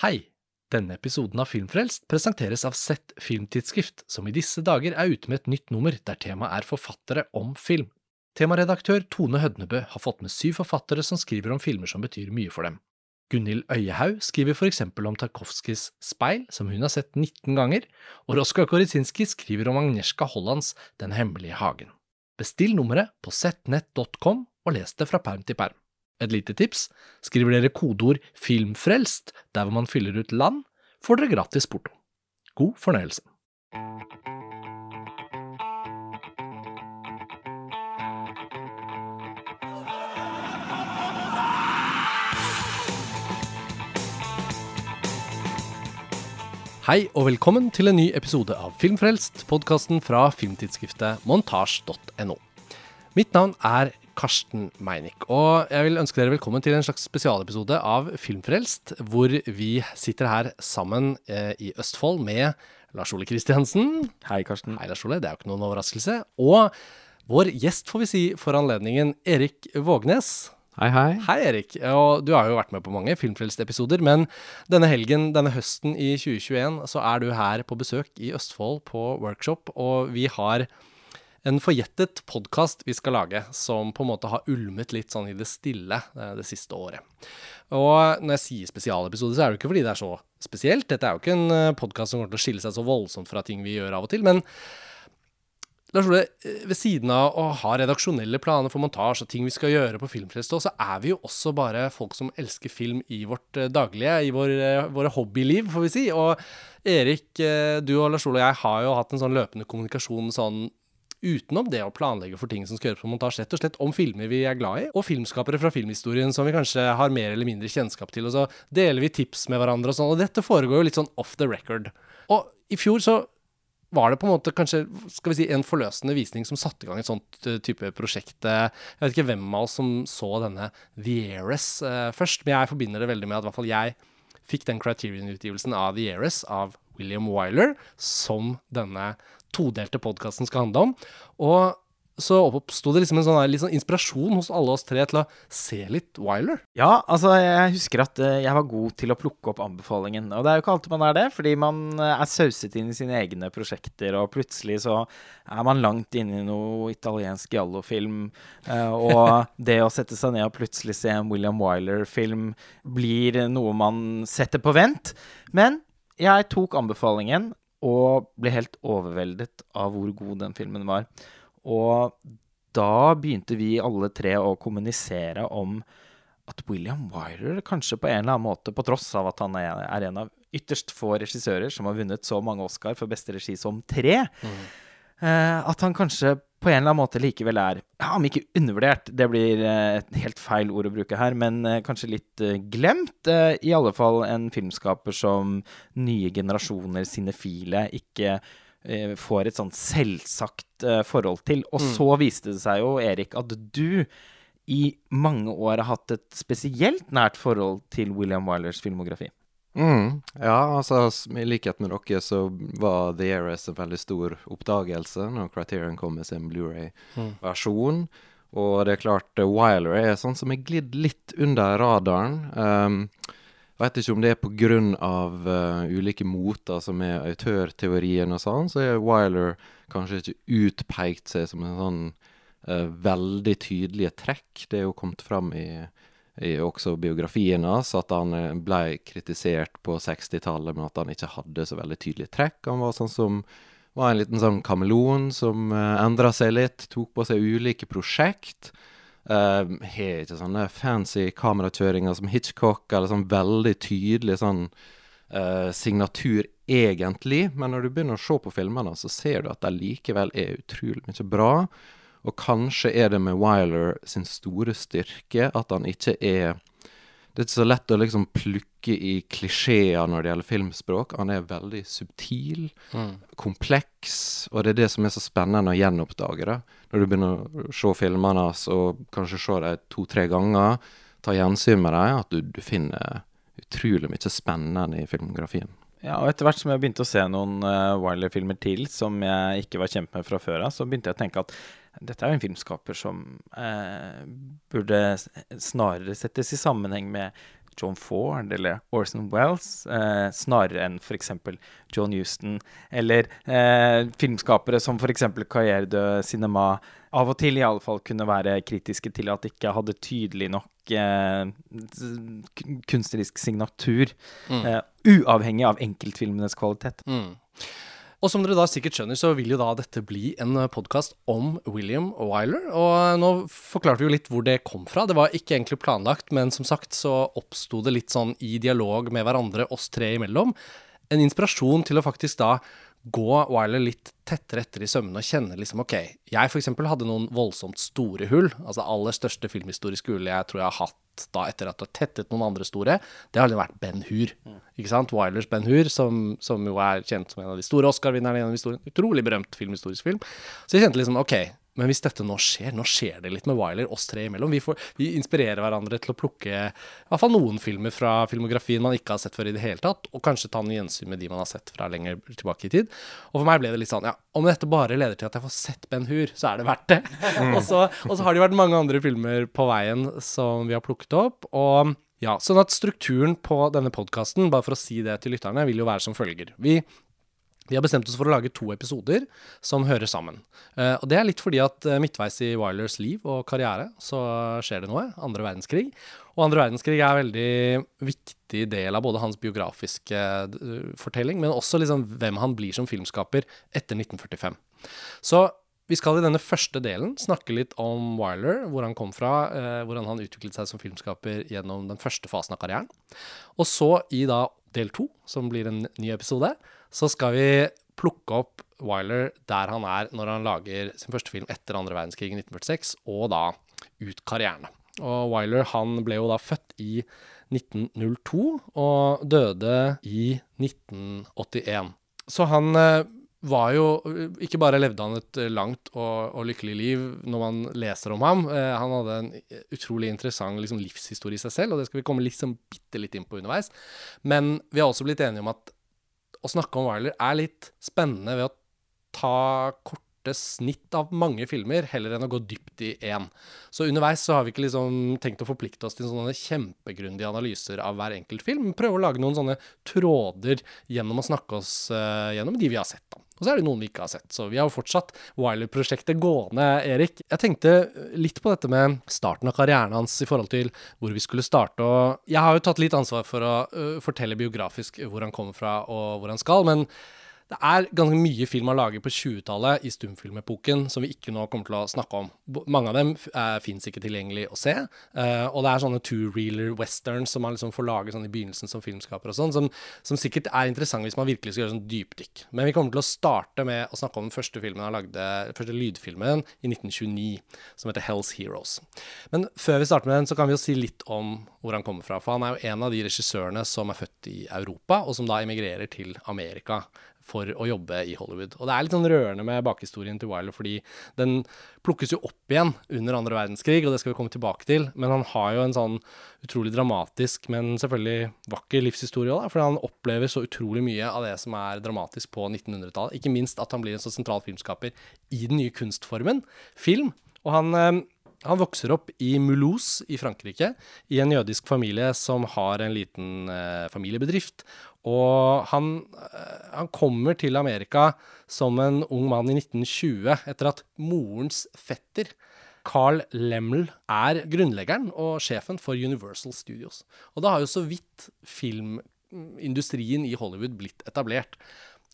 Hei! Denne episoden av Filmfrelst presenteres av Sett Filmtidsskrift, som i disse dager er ute med et nytt nummer der temaet er forfattere om film. Temaredaktør Tone Hødnebø har fått med syv forfattere som skriver om filmer som betyr mye for dem. Gunhild Øyehaug skriver for eksempel om Tarkovskijs Speil, som hun har sett 19 ganger, og Roska Koritsinski skriver om Agnieszka Hollands Den hemmelige hagen. Bestill nummeret på settnett.com og les det fra perm til perm. Et lite tips, skriver dere kodeord 'filmfrelst' der hvor man fyller ut land, får dere gratis porto. God fornøyelse. Hei og velkommen til en ny episode av Filmfrelst, podkasten fra filmtidsskriftet montasj.no. Mitt navn er Karsten Meinick, og jeg vil ønske dere velkommen til en slags spesialepisode av Filmfrelst, hvor vi sitter her sammen eh, i Østfold med Lars Ole Kristiansen. Hei, Karsten. Hei, Lars Ole, det er jo ikke noen overraskelse. Og vår gjest, får vi si, for anledningen, Erik Vågnes. Hei, hei. Hei, Erik. Og du har jo vært med på mange Filmfrelst-episoder, men denne helgen, denne høsten i 2021, så er du her på besøk i Østfold på workshop, og vi har en forjettet podkast vi skal lage, som på en måte har ulmet litt sånn i det stille eh, det siste året. Og når jeg sier spesialepisode, så er det ikke fordi det er så spesielt. Dette er jo ikke en podkast som kommer til å skille seg så voldsomt fra ting vi gjør av og til. men Lars Ole, ved siden av å ha redaksjonelle planer for montasje og ting vi skal gjøre på Filmfrelst, så er vi jo også bare folk som elsker film i vårt daglige, i vår, våre hobbyliv, får vi si. Og Erik, du og Lars Ole og jeg har jo hatt en sånn løpende kommunikasjon sånn utenom det å planlegge for ting som skal gjøres på montasje, rett og slett om filmer vi er glad i, og filmskapere fra filmhistorien som vi kanskje har mer eller mindre kjennskap til. Og så deler vi tips med hverandre og sånn. Og dette foregår jo litt sånn off the record. Og i fjor så var det på en måte kanskje skal vi si, en forløsende visning som satte i gang et sånt uh, type prosjekt. Jeg vet ikke hvem av oss som så denne The Heiress uh, først, men jeg forbinder det veldig med at i hvert fall jeg fikk den Criterion-utgivelsen av The Heiress av William Wyler, som denne todelte podkasten skal handle om. Og så oppsto det liksom en sånn, sånn inspirasjon hos alle oss tre til å se litt Wiler. Ja, altså jeg husker at jeg var god til å plukke opp anbefalingen. Og det er jo ikke alltid man er det, fordi man er sauset inn i sine egne prosjekter, og plutselig så er man langt inne i noe italiensk giallo-film. Og det å sette seg ned og plutselig se en William Wiler-film blir noe man setter på vent. Men jeg tok anbefalingen og ble helt overveldet av hvor god den filmen var. Og da begynte vi alle tre å kommunisere om at William Wyler kanskje på en eller annen måte, på tross av at han er, en av ytterst få regissører som har vunnet så mange Oscar for beste regi som tre, mm. eh, at han kanskje på en eller annen måte likevel er, ja, om ikke undervurdert, det blir eh, et helt feil ord å bruke her, men eh, kanskje litt eh, glemt. I alle fall en filmskaper som nye generasjoner sinefile ikke får et sånn selvsagt forhold til. Og mm. så viste det seg jo, Erik, at du i mange år har hatt et spesielt nært forhold til William Wylers filmografi. Mm. Ja, altså i likhet med dere så var The Ares en veldig stor oppdagelse når Criterion kom med sin Blu-ray-versjon. Mm. Og det er klart, Wiler Wyler er sånn som er glidd litt under radaren. Um, Vet ikke om det er pga. Uh, ulike moter som er autørteorien og sånn, så er Wyler kanskje ikke utpekt seg som en sånn uh, veldig tydelige trekk. Det er jo kommet fram i i også biografien hans, at han eh, ble kritisert på 60-tallet med at han ikke hadde så veldig tydelige trekk. Han var sånn som var en liten sånn kameleon som uh, eh, endra seg litt, tok på seg ulike prosjekt. Uh, ikke sånne fancy kamerakjøringer som Hitchcock, eller sånn veldig tydelig sånn uh, signatur egentlig. Men når du begynner å se på filmene, så ser du at det likevel er utrolig mye bra. Og kanskje er det med Wyler sin store styrke at han ikke er Det er ikke så lett å liksom plukke i klisjeer når det gjelder filmspråk. Han er veldig subtil, mm. kompleks, og det er det som er så spennende å gjenoppdage det. Når du begynner å se filmene hans, og kanskje se dem to-tre ganger, ta gjensyn med dem, at du, du finner utrolig mye spennende i filmografien. Ja, og etter hvert som jeg begynte å se noen uh, Wiley-filmer til som jeg ikke var kjent med fra før av, så begynte jeg å tenke at dette er jo en filmskaper som eh, burde snarere settes i sammenheng med John Ford eller Orson Wells, eh, snarere enn f.eks. John Houston, eller eh, filmskapere som f.eks. Carrière de Cinema av og til i alle fall kunne være kritiske til at de ikke hadde tydelig nok eh, kunstnerisk signatur, mm. eh, uavhengig av enkeltfilmenes kvalitet. Mm. Og som dere da sikkert skjønner, så vil jo da dette bli en podkast om William Wyler. Og nå forklarte vi jo litt hvor det kom fra. Det var ikke egentlig planlagt, men som sagt så oppsto det litt sånn i dialog med hverandre, oss tre imellom, en inspirasjon til å faktisk da gå Wyler litt tettere etter i sømmene og kjenne liksom OK, jeg f.eks. hadde noen voldsomt store hull. Altså det aller største filmhistoriske hullet jeg tror jeg har hatt da etter at du har tettet noen andre store, det har vært Ben Hur. Ikke sant? Wylers Ben Hur, som, som, jo er kjent som en av de store Oscar-vinnerne gjennom historien. Utrolig berømt filmhistorisk film. Så jeg kjente liksom OK, men hvis dette nå skjer, nå skjer det litt med Wyler, oss tre imellom. Vi, får, vi, inspirerer hverandre til å plukke i hvert fall noen filmer fra filmografien man ikke har sett før i det hele tatt, og kanskje ta noen gjensyn med de man har sett fra lenger tilbake i tid. Og for meg ble det litt sånn, ja, om dette bare leder til at jeg får sett Ben Hur, så er det verdt det. Mm. og, så, og så har det jo vært mange andre filmer på veien som vi har plukket opp. og ja, sånn at strukturen på denne podkasten, bare for å si det til lytterne, vil jo være som følger. Vi vi har bestemt oss for å lage to episoder som hører sammen. Uh, og Det er litt fordi at uh, midtveis i Wilers liv og karriere så skjer det noe. Andre verdenskrig. Og andre verdenskrig er en veldig viktig del av både hans biografiske uh, fortelling, men også liksom hvem han blir som filmskaper etter 1945. Så vi skal i denne første delen snakke litt om Wyler, hvor han kom fra, hvordan han utviklet seg som filmskaper gjennom den første fasen av karrieren. Og så i da del to, som blir en ny episode, så skal vi plukke opp Wyler der han er når han lager sin første film etter andre verdenskrig i 1946, og da ut karrieren. Og Wyler han ble jo da født i 1902 og døde i 1981. Så han eh, var jo Ikke bare levde han et langt og, og lykkelig liv når man leser om ham. Eh, han hadde en utrolig interessant liksom, livshistorie i seg selv, og det skal vi komme liksom bitte litt inn på underveis. Men vi har også blitt enige om at å snakke om Wyler er litt spennende ved å ta korte snitt av mange filmer, heller enn å gå dypt i én. Så underveis så har vi ikke liksom tenkt å forplikte oss til sånne kjempegrundige analyser av hver enkelt film. Prøve å lage noen sånne tråder gjennom å snakke oss uh, gjennom de vi har sett. da. Og så er det noen vi ikke har sett. Så vi har jo fortsatt Wyler-prosjektet gående, Erik. Jeg tenkte litt på dette med starten av karrieren hans i forhold til hvor vi skulle starte. Og jeg har jo tatt litt ansvar for å uh, fortelle biografisk hvor han kommer fra og hvor han skal. men det er ganske mye film han lager på 20-tallet i stumfilmepoken som vi ikke nå kommer til å snakke om. Mange av dem uh, fins ikke tilgjengelig å se. Uh, og det er sånne two-reeler westerns som man liksom får lage sånn i begynnelsen som filmskaper og sånn, som, som, sikkert er interessant hvis man virkelig skal gjøre sånn dypdykk. Men vi kommer til å starte med å snakke om den første filmen han lagde, første lydfilmen i 1929, som heter Hell's Heroes. Men før vi starter med den, så kan vi jo si litt om hvor han kommer fra. For han er jo en av de regissørene som er født i Europa, og som da emigrerer til Amerika for å jobbe i Hollywood. Og det er litt sånn rørende med bakhistorien til Wyler, fordi den plukkes jo opp igjen under andre verdenskrig, og det skal vi komme tilbake til. Men han har jo en sånn utrolig dramatisk, men selvfølgelig vakker livshistorie òg, for han opplever så utrolig mye av det som er dramatisk på 1900-tallet. Ikke minst at han blir en så sentral filmskaper i den nye kunstformen film. Og han eh, han vokser opp i Mulhouse i Frankrike, i en jødisk familie som har en liten eh, familiebedrift. Og han, eh, han, kommer til Amerika som en ung mann i 1920 etter at morens fetter, Carl Lemmel, er grunnleggeren og sjefen for Universal Studios. Og da har jo så vidt filmindustrien i Hollywood blitt etablert.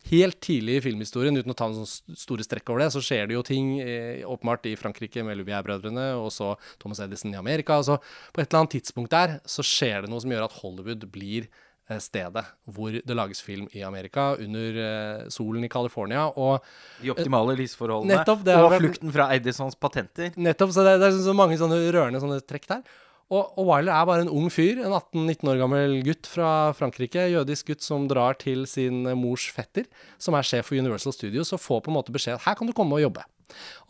Helt tidlig i filmhistorien, uten å ta noen store strekk over det, så skjer det jo ting eh, åpenbart i Frankrike med Lumière-brødrene, og så Thomas Edison i Amerika. Altså, på et eller annet tidspunkt der så skjer det noe som gjør at Hollywood blir Eh, stedet hvor det lages film i Amerika, under uh, solen i California. Og, De optimale lysforholdene nettopp, og flukten fra Edisons patenter. Nettopp. Så det, det, er så mange sånne rørende sånne trekk der. Og, og Wyler er bare en ung fyr, en 18-19 år gammel gutt fra Frankrike. Jødisk gutt som drar til sin mors fetter, som er sjef for Universal Studios, og får på en måte beskjed her kan du komme og jobbe.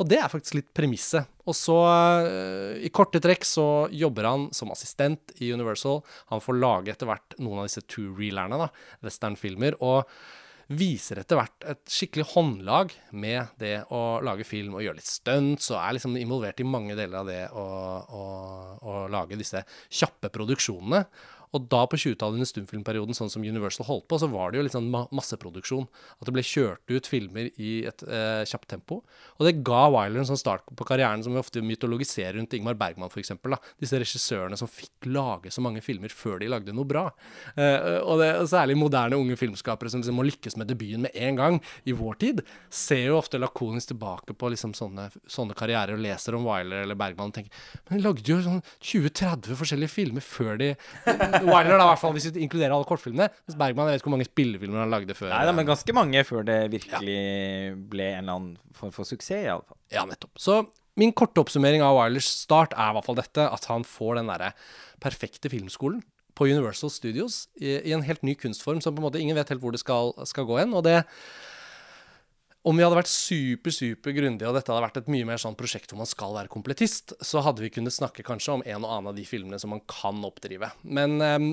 Og det er faktisk litt premisset. Og så, uh, i korte trekk, så jobber han som assistent i Universal. Han får lage etter hvert noen av disse two-reelerne, da, westernfilmer, og viser etter hvert et skikkelig håndlag med det å lage film og gjøre litt stunts, og er liksom involvert i mange deler av det å, å, å lage disse kjappe produksjonene. Og da på 20-tallet under stumfilmperioden, sånn som Universal holdt på, så var det jo litt sånn masseproduksjon. At det ble kjørt ut filmer i et eh, kjapt tempo. Og det ga Wyler en sånn start på karrieren som vi ofte mytologiserer rundt Ingmar Bergman, f.eks. Disse regissørene som fikk lage så mange filmer før de lagde noe bra. Eh, og, det, og særlig moderne unge filmskapere som liksom må lykkes med debuten med en gang i vår tid, ser jo ofte lakonisk tilbake på liksom sånne, sånne karrierer og leser om Wyler eller Bergman og tenker Men de lagde jo sånn 20-30 forskjellige filmer før de Wyler, da, i hvert fall, hvis vi inkluderer alle kortfilmene. Mens Bergman, jeg vet ikke hvor mange spillefilmer han lagde før. Nei da, men ganske mange før det virkelig ble en eller annen form for suksess, i alle fall. Ja, nettopp. Så min korte oppsummering av Wilders start er i hvert fall dette, at han får den derre perfekte filmskolen på Universal Studios i, i, en helt ny kunstform som på en måte ingen vet helt hvor det skal, skal gå hen. Og det om vi hadde vært super, super grundige, og dette hadde vært et mye mer sånn prosjekt hvor man skal være kompletist, så hadde vi kunnet snakke kanskje om en og annen av de filmene som man kan oppdrive. Men um,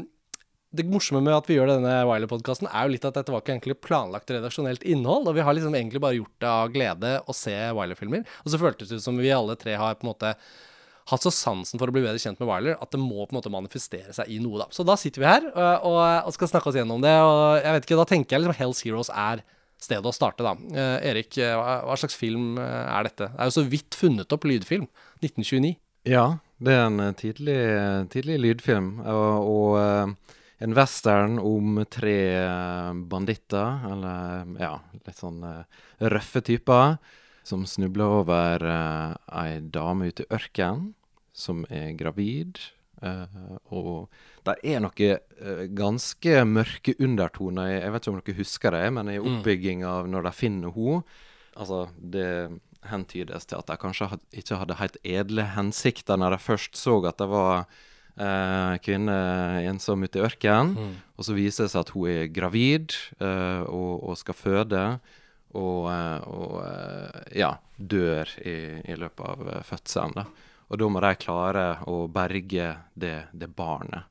det morsomme med at vi gjør denne Wiley-podkasten, er jo litt at dette var ikke egentlig planlagt redaksjonelt innhold, og vi har liksom egentlig bare gjort det av glede å se Wiley-filmer. Og så føltes det ut som vi alle tre har på en måte hatt så sansen for å bli bedre kjent med Wyler at det må på en måte manifestere seg i noe, da. Så da sitter vi her og, og, og skal snakke oss gjennom det, og jeg vet ikke, da tenker jeg liksom Hells Heroes er stedet å starte, da. Eh, Erik, eh, hva, slags film eh, er dette? Det er jo så vidt funnet opp lydfilm. 1929. Ja, det er en tidlig, tidlig lydfilm. Og, og, en western om tre banditter, eller ja, litt sånn røffe typer, som snubler over ei dame ute i ørkenen som er gravid. og det er noen uh, ganske mørke undertoner Jeg vet ikke om dere husker det, men i oppbygginga oppbygging av når de finner henne Altså, det hentydes til at de kanskje ikke hadde helt edle hensikter når de først så at det var uh, kvinne ensom ute i ørkenen. Mm. Og så viser det seg at hun er gravid uh, og, og, skal føde. Og, og ja, dør i, i, løpet av fødselen. da. Og da må de klare å berge det, det barnet.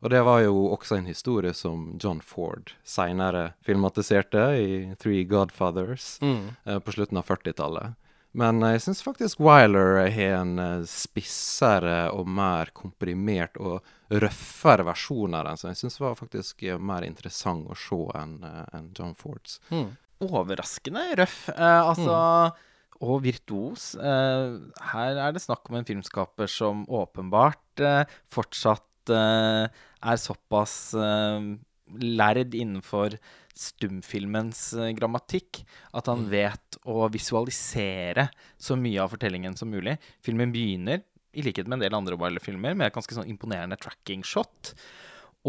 Og det var jo også en historie som John Ford seinere filmatiserte i Three Godfathers mm. eh, på slutten av 40-tallet. Men jeg syns faktisk Wyler har en eh, spissere og mer komprimert og røffere versjon av den, så jeg syns var faktisk eh, mer interessant å se enn en John Fords. Mm. Overraskende røff. Eh, altså mm. Og virtuos. Eh, her er det snakk om en filmskaper som åpenbart fortsatt er såpass uh, lærd innenfor stumfilmens uh, grammatikk at han mm. vet å visualisere så mye av fortellingen som mulig. Filmen begynner, i likhet med en del andre Wilder-filmer, med et ganske sånn imponerende tracking shot.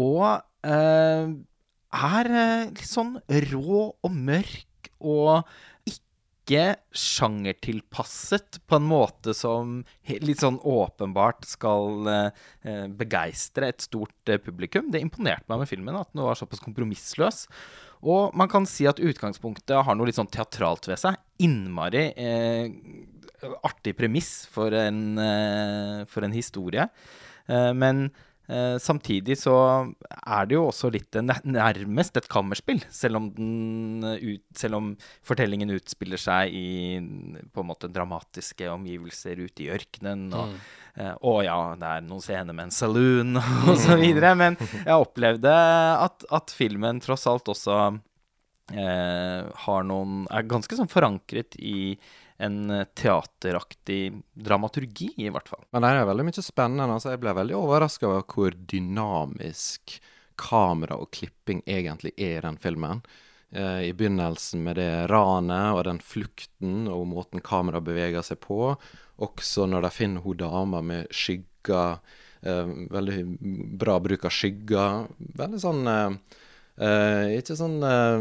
Og uh, er litt sånn rå og mørk og ikke sjangertilpasset på en måte som litt sånn åpenbart skal eh, begeistre et stort eh, publikum. Det imponerte meg med filmen at den var såpass kompromissløs. Og man kan si at utgangspunktet har noe litt sånn teatralt ved seg. Innmari eh, artig premiss for en, eh, for en historie. Eh, men Eh, samtidig så er det jo også litt nærmest et kammerspill, selv om, den, ut, selv om, fortellingen utspiller seg i på en måte dramatiske omgivelser ute i ørkenen. Og, mm. eh, og ja, det er noen scener med en saloon og så videre. Men jeg opplevde at, at filmen tross alt også eh, har noen Er ganske sånn forankret i en eh, teateraktig dramaturgi, i hvert fall. Men det er veldig mye spennende. altså Jeg ble veldig overraska over hvor dynamisk kamera og klipping egentlig er i den filmen. Eh, I begynnelsen med det ranet og den flukten og måten kameraet beveger seg på. Også når de finner hun dama med skygger. Eh, veldig bra bruk av skygger. Veldig sånn Uh, ikke sånn uh,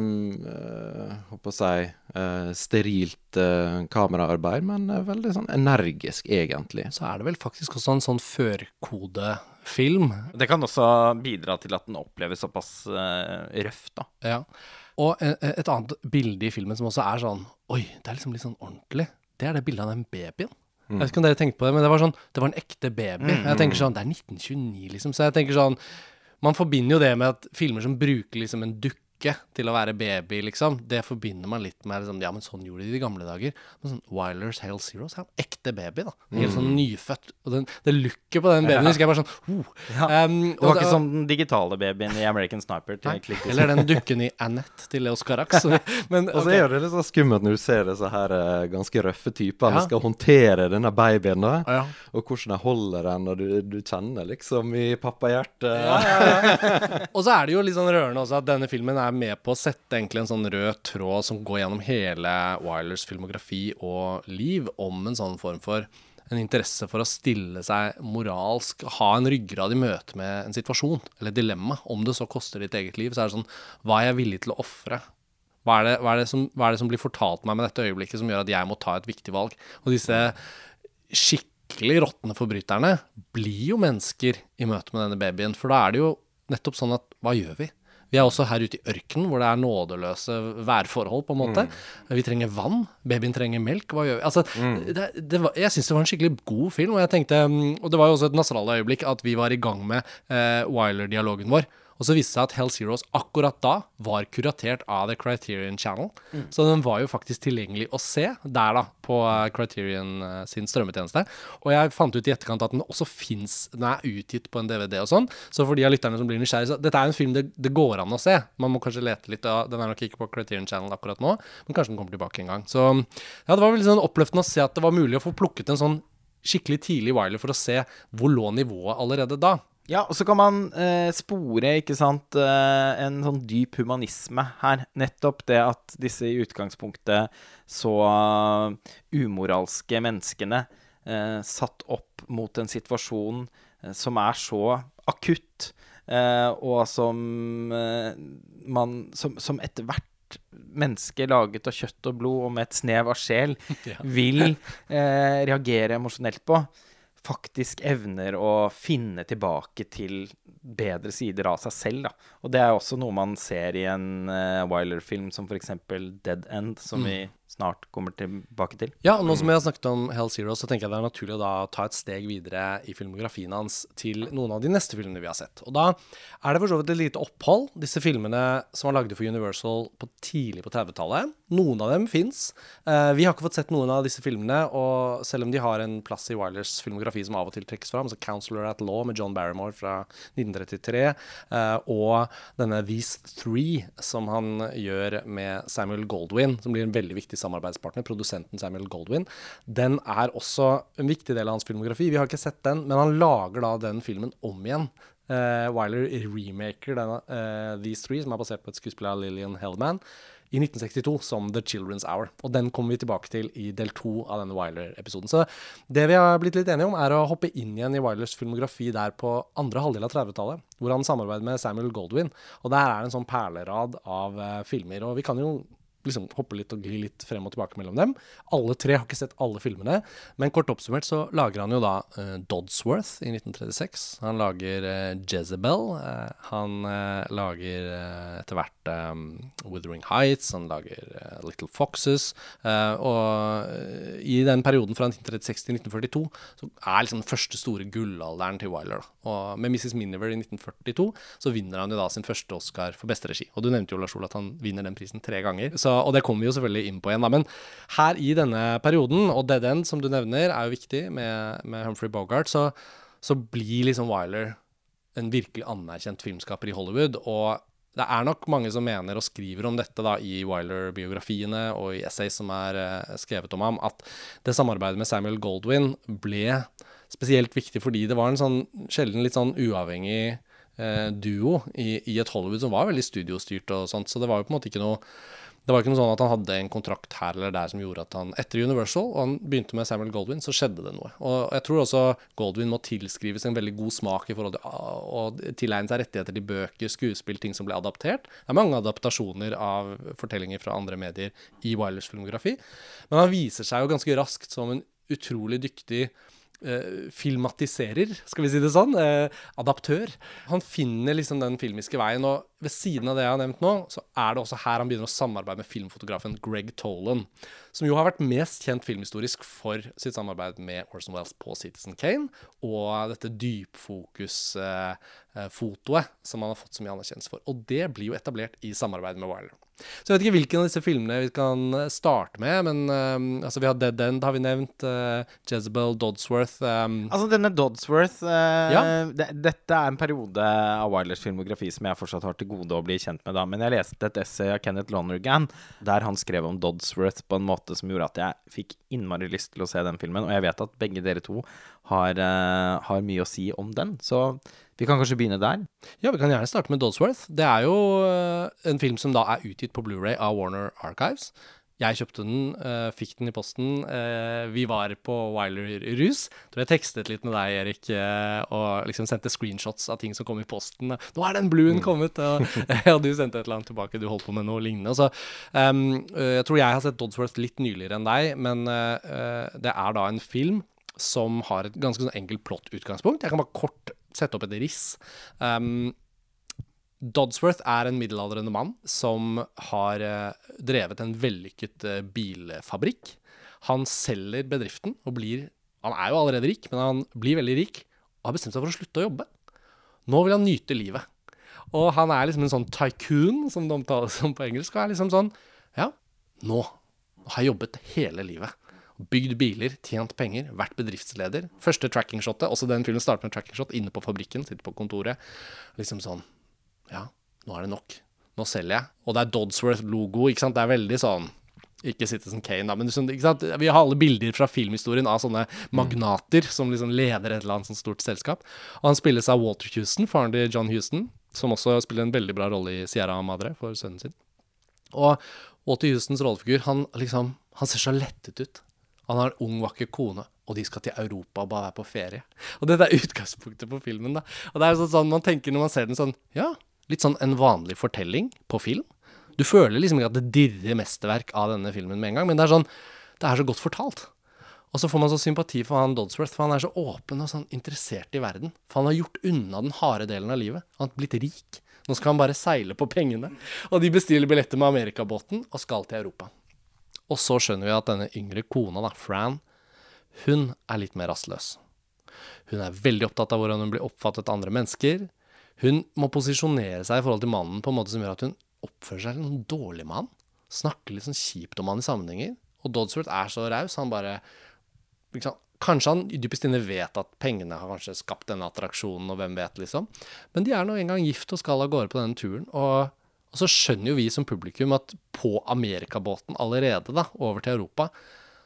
håper å si uh, sterilt kameraarbeid, men veldig sånn energisk, egentlig. Så er det vel faktisk også en sånn førkodefilm. Det kan også bidra til at den oppleves såpass røff, da. Ja. Og et annet bilde i filmen som også er sånn Oi, det er liksom litt sånn ordentlig. Det er det bildet av den babyen. Mm. Jeg vet ikke om dere tenkte på det, men det var sånn Det var en ekte baby. Mm. Jeg tenker sånn Det er 1929, liksom. Så jeg tenker sånn man forbinder jo det med at filmer som bruker liksom en dukke dukke til å være baby, liksom, det forbinder man litt med liksom, Ja, men sånn gjorde de i de gamle dager. Men sånn Wilders Hale Zeros er en ekte baby, da. Helt sånn nyfødt. Og den, det looket på den babyen husker jeg bare sånn oh. Ja. Um, Det var og ikke da- som den digitale babyen i American Sniper. Til Eller den dukken i Annette til Leos Carax. Men Og så gjør er det litt så skummelt når du ser disse her eh, ganske røffe typene Ja. skal håndtere denne babyen, da. Ja. Og hvordan de holder den, og du, du kjenner liksom i pappahjertet Og så er det jo litt sånn rørende også at denne filmen er med på å sette egentlig en sånn rød tråd som går gjennom hele Wilers filmografi og liv, om en sånn form for en interesse for å stille seg moralsk, ha en ryggrad i møte med en situasjon, eller dilemma. Om det så koster ditt eget liv, så er det sånn Hva er jeg villig til å ofre? Hva er, hva, er hva er det som blir fortalt meg med dette øyeblikket som gjør at jeg må ta et viktig valg? Og disse skikkelig råtne forbryterne blir jo mennesker i møte med denne babyen. For da er det jo nettopp sånn at hva gjør vi? Vi er også her ute i ørkenen hvor det er nådeløse værforhold, på en måte. Vi trenger vann. Babyen trenger melk. Hva gjør vi? Altså, det, det var, jeg syns det var en skikkelig god film. Og jeg tenkte, mm, og det var jo også et Nasrallah-øyeblikk at vi var i gang med eh, Wiler-dialogen vår. Og så viste det seg at Hell Zeros akkurat da var kuratert av The Criterion Channel. Så den var jo faktisk tilgjengelig å se der, da, på eh, Criterion eh, sin strømmetjeneste. Og jeg fant ut i etterkant at den også fins Den er utgitt på en DVD og sånn. Så for de av lytterne som blir nysgjerrige, så dette er en film det, det går an å se. Man må kanskje lete litt. Ja, den er nok ikke på Criterion Channel akkurat nå, men kanskje den kommer tilbake en gang. Så ja, det var veldig sånn oppløftende å se at det var mulig å få plukket en sånn skikkelig tidlig Wiley for å se hvor lå nivået allerede da. Ja, og så kan man eh, spore, ikke sant, eh, en sånn dyp humanisme her. Nettopp det at disse i utgangspunktet så eh, umoralske menneskene eh, satt opp mot en situasjon eh, som er så akutt, eh, og som man Som, som etter hvert menneske laget av kjøtt og blod og med et snev av sjel vil eh, reagere emosjonelt på faktisk evner å finne tilbake til bedre sider av seg selv. Da. Og det er også noe man ser i en uh, Wyler-film som f.eks. Dead End, som vi snart kommer tilbake til. Ja, og nå som vi har snakket om Hell Zero, så tenker jeg det er naturlig å da ta et steg videre i filmografien hans til noen av de neste filmene vi har sett. Og da er det for så vidt et lite opphold. Disse filmene som var lagde for Universal på tidlig på 30-tallet. Noen av dem fins. Eh, vi har ikke fått sett noen av disse filmene, og selv om de har en plass i Wilers filmografi som av og til trekkes fram, så 'Counselor at Law' med John Barrymore fra 1933, eh, og denne These Three som han gjør med Samuel Goldwyn, som blir en veldig viktig samarbeidspartner, produsenten Samuel Goldwyn, den er også en viktig del av hans filmografi. Vi har ikke sett den, men han lager da den filmen om igjen. Uh, Wyler remaker denne uh, These Three, som er basert på et skuespill av Lillian Hellman, i 1962 som The Children's Hour. Og den kommer vi tilbake til i del to av denne Wyler-episoden. Så det vi har blitt litt enige om, er å hoppe inn igjen i Wylers filmografi der på andre halvdel av 30-tallet, hvor han samarbeider med Samuel Goldwyn. Og der er det en sånn perlerad av uh, filmer. Og vi kan jo liksom hoppe litt og gli litt frem og tilbake mellom dem. Alle tre har ikke sett alle filmene, men kort oppsummert så lager han jo da uh, Dodsworth i 1936. Han lager uh, Jezebel. Uh, han lager etter hvert eh, Wuthering Heights. Han lager uh, Little Foxes. Uh, og eh, i den perioden fra 1936 til 1942 så er liksom den første store gullalderen til Wyler. Da. Og med Mrs. Miniver i 1942 så vinner han jo da sin første Oscar for beste regi. Og du nevnte jo Lars Ole at han vinner den prisen tre ganger. Så, og det kommer vi jo selvfølgelig inn på igjen. Da. Men her i denne perioden, og Dead End som du nevner, er jo viktig med, med Humphrey Bogart, så, så blir liksom Wyler en virkelig anerkjent filmskaper i Hollywood. Og det er nok mange som mener og skriver om dette da i Wiler-biografiene og i essays som er eh, skrevet om ham, at det samarbeidet med Samuel Goldwyn ble spesielt viktig fordi det var en sånn sjelden litt sånn uavhengig eh, duo i, i et Hollywood som var veldig studiostyrt og sånt, så det var jo på en måte ikke noe det var ikke noe sånn at han hadde en kontrakt her eller der som gjorde at han Etter Universal, og han begynte med Samuel Goldwyn, så skjedde det noe. Og jeg tror også Goldwyn må tilskrives en veldig god smak i forhold til å tilegne seg rettigheter til bøker, skuespill, ting som ble adaptert. Det er mange adaptasjoner av fortellinger fra andre medier i Wilers filmografi. Men han viser seg jo ganske raskt som en utrolig dyktig Uh, filmatiserer, skal vi si det sånn, Uh, adaptør. Han finner liksom den filmiske veien, og ved siden av det jeg har nevnt nå, så er det også her han begynner å samarbeide med filmfotografen Greg Tolan, som jo har vært mest kjent filmhistorisk for sitt samarbeid med Orson Wells på Citizen Kane, og dette dypfokus-fotoet som han har fått så mye anerkjennelse for. Og det blir jo etablert i samarbeid med Wilder. Så jeg vet ikke hvilken av disse filmene vi kan starte med, men um, altså vi har Dead End, har vi nevnt. Uh, Jezebel, Dodsworth um. Altså, denne Dodsworth uh, ja. Dette er en periode av Wilders filmografi som jeg fortsatt har til gode å bli kjent med, da. Men jeg leste et essay av Kenneth Lonergan der han skrev om Dodsworth på en måte som gjorde at jeg fikk innmari lyst til å se den filmen. Og jeg vet at begge dere to har, har mye å si om den. Så vi kan kanskje begynne der? Ja, vi kan gjerne starte med Dodsworth. Det er jo uh, en film som da er utgitt på Blu-ray av Warner Archives. Jeg kjøpte den, uh, fikk den i posten. Uh, vi var på Wiler-rus. Tror jeg tekstet litt med deg, Erik, og liksom sendte screenshots av ting som kom i posten. 'Nå er den bluen mm. kommet!' Og, og, du sendte et eller annet tilbake. Du holdt på med noe lignende. Så um, jeg tror jeg har sett Dodsworth litt nyligere enn deg, men det er da en film som har et ganske sånn enkelt plott-utgangspunkt. Jeg kan bare kort sette opp et riss. Um, Dodsworth er en middelaldrende mann som har uh, drevet en vellykket uh, bilfabrikk. Han selger bedriften og blir Han er jo allerede rik, men han blir veldig rik og har bestemt seg for å slutte å jobbe. Nå vil han nyte livet. Og han er liksom en sånn tycoon, som det omtales som på engelsk. Og er liksom sånn Ja, nå har jeg jobbet hele livet bygd biler, tjent penger, vært bedriftsleder. Første trackingshotet, også den filmen starter med trackingshot inne på fabrikken, sitter på kontoret. Liksom sånn Ja, nå er det nok. Nå selger jeg. Og det er Dodsworth-logo, ikke sant. Det er veldig sånn ikke Citizen Kane, da, men vi har alle bilder fra filmhistorien av sånne magnater som liksom leder et eller annet sånt stort selskap. Og han spilles av Walter Houston, faren til John Houston, som også spiller en veldig bra rolle i Sierra Madre for sønnen sin. Og Walter Houstons rollefigur, han liksom Han ser så lettet ut. Han har en ung, vakker kone, og de skal til Europa og bare være på ferie. Og dette er utgangspunktet på filmen. da. Og det er sånn, sånn Man tenker når man ser den sånn Ja, litt sånn en vanlig fortelling på film. Du føler liksom ikke at det dirrer mesterverk av denne filmen med en gang, men det er sånn Det er så godt fortalt. Og så får man så sympati for han Dodsworth, for han er så åpen og sånn interessert i verden. For han har gjort unna den harde delen av livet. Han har blitt rik. Nå skal han bare seile på pengene. Og de bestiller billetter med amerikabåten og skal til Europa. Og så skjønner vi at denne yngre kona, da, Fran, hun er litt mer rastløs. Hun er veldig opptatt av hvordan hun blir oppfattet av andre mennesker. Hun må posisjonere seg i forhold til mannen på en måte som gjør at hun oppfører seg som en dårlig mann. Snakker litt sånn kjipt om han i sammenhenger. Og Dodsworth er så raus. Han bare liksom, Kanskje han dypest inne vet at pengene har kanskje skapt denne attraksjonen, og hvem vet, liksom. Men de er nå engang gift og skal av gårde på denne turen. Og og så skjønner jo vi som publikum at på amerikabåten allerede, da, over til Europa,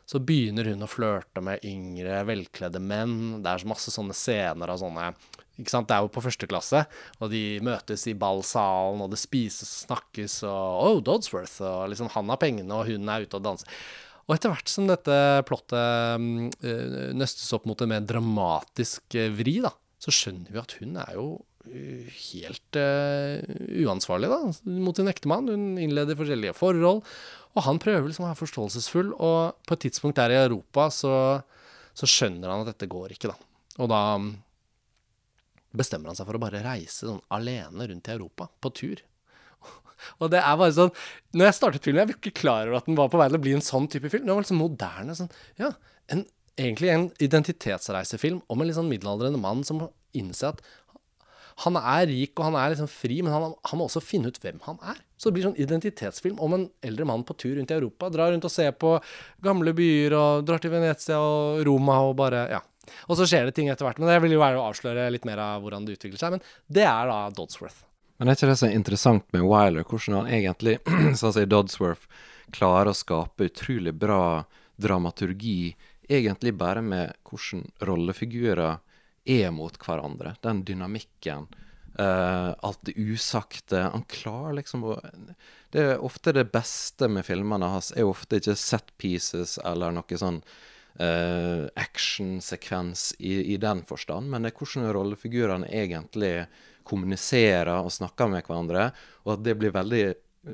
så begynner hun å flørte med yngre, velkledde menn. Det er masse sånne scener av sånne ikke sant? Det er jo på første klasse, og de møtes i ballsalen, og det spises og snakkes, og Oh, Dodsworth, og liksom han har pengene, og hun er ute og danser. Og etter hvert som dette plottet øh, nøstes opp mot en mer dramatisk øh, vri, da, så skjønner vi at hun er jo helt uh, uansvarlig da, mot sin ektemann. Hun innleder forskjellige forhold, og han prøver liksom å være forståelsesfull. Og på et tidspunkt der i Europa så, så skjønner han at dette går ikke, da. Og da mm, bestemmer han seg for å bare reise sånn alene rundt i Europa, på tur. Og det er bare sånn Når jeg startet filmen, jeg var ikke klar over at den var på vei til å bli en sånn type film. Den var liksom moderne. sånn, ja, en, Egentlig en identitetsreisefilm om en litt sånn middelaldrende mann som må innse at han er rik og han er liksom fri, men han, han, må også finne ut hvem han er. Så det blir sånn identitetsfilm om en eldre mann på tur rundt i Europa. Drar rundt og ser på gamle byer og drar til Venezia og Roma og bare Ja. Og så skjer det ting etter hvert. Men det vil jo være å avsløre litt mer av hvordan det utvikler seg. Men det er da Dodsworth. Men er ikke det så interessant med Wyler, hvordan han egentlig, sånn som i Dodsworth, klarer å skape utrolig bra dramaturgi, egentlig bare med hvordan rollefigurer er mot hverandre. Den dynamikken. Uh, alt det usagte. Han klarer liksom å Det er ofte det beste med filmene hans, er ofte ikke set pieces eller noe sånn uh, actionsekvens i, i, den forstand, men det er hvordan rollefigurene egentlig kommuniserer og snakker med hverandre, og at det blir veldig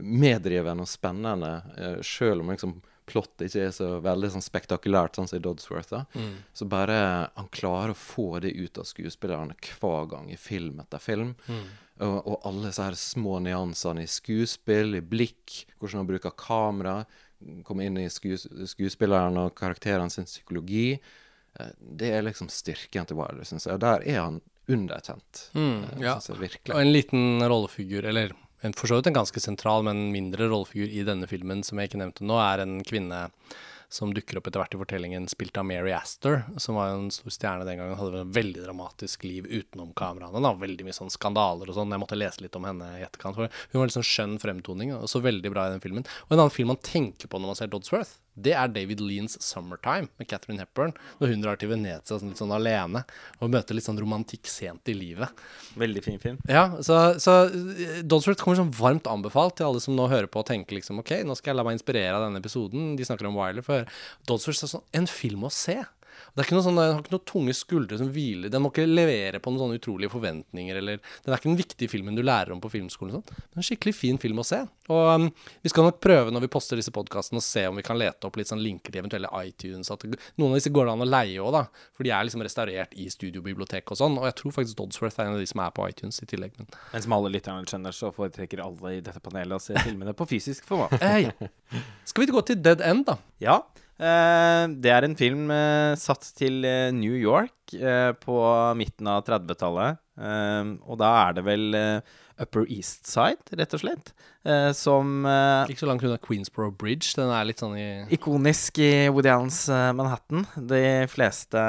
meddrivende og spennende, uh, selv om liksom plottet ikke er så veldig sånn spektakulært, sånn som i Dodsworth. Mm. Så bare han klarer å få det ut av skuespillerne hver gang, i film etter film. Mm. Og, og, alle disse her små nyansene i skuespill, i blikk, hvordan han bruker kamera, komme inn i skues skuespilleren og karakteren sin psykologi. Eh, det er liksom styrken til Wilder, syns jeg. Og der er han underkjent. Mm, eh, ja. jeg. Og en liten rollefigur, eller en, for så vidt en ganske sentral, men mindre rollefigur i denne filmen, som jeg ikke nevnte nå, er en kvinne som dukker opp etter hvert i fortellingen, spilt av Mary Astor, som var en stor stjerne den gangen. Hadde et veldig dramatisk liv utenom kameraene. da, Veldig mye sånn skandaler og sånn. Jeg måtte lese litt om henne i etterkant. for Hun var litt sånn skjønn fremtoning, og så veldig bra i den filmen. Og en annen film man tenker på når man ser Dodsworth, det er David Leans 'Summertime' med Catherine Hepburn. Når hun drar til Venezia sånn litt sånn alene og møter litt sånn romantikk sent i livet. Veldig fin film. Ja, så, så eh, Dodsworth kommer sånn varmt anbefalt til alle som nå hører på og tenker liksom OK, nå skal jeg la meg inspirere av denne episoden. De snakker om Wilder før. Dodsworth er sånn en film å se. Det er ikke noe sånn, Den har ikke noen tunge skuldre som hviler. Den må ikke levere på noen sånne utrolige forventninger. eller Den er ikke den viktige filmen du lærer om på filmskolen. Sånn. Det er en skikkelig fin film å se. Og um, Vi skal nok prøve når vi poster disse podkastene, å se om vi kan lete opp litt sånn linker til eventuelle iTunes. at Noen av disse går det an å leie òg, da. For de er liksom restaurert i studiobiblioteket og sånn. Og jeg tror faktisk Dodsworth er en av de som er på iTunes i tillegg. Men Men som alle lytterne skjønner, så foretrekker alle i dette panelet å se filmene på fysisk format. eh, ja. Skal vi gå til Dead End, da? Ja. Eh, det er en film eh, satt til eh, New York på midten av 30-tallet. Eh, og da er det vel eh, Upper East Side, rett og slett, uh, som uh, Ikke så langt unna Queensborough Bridge. Den er litt sånn i Ikonisk i Woody Allens uh, Manhattan. De fleste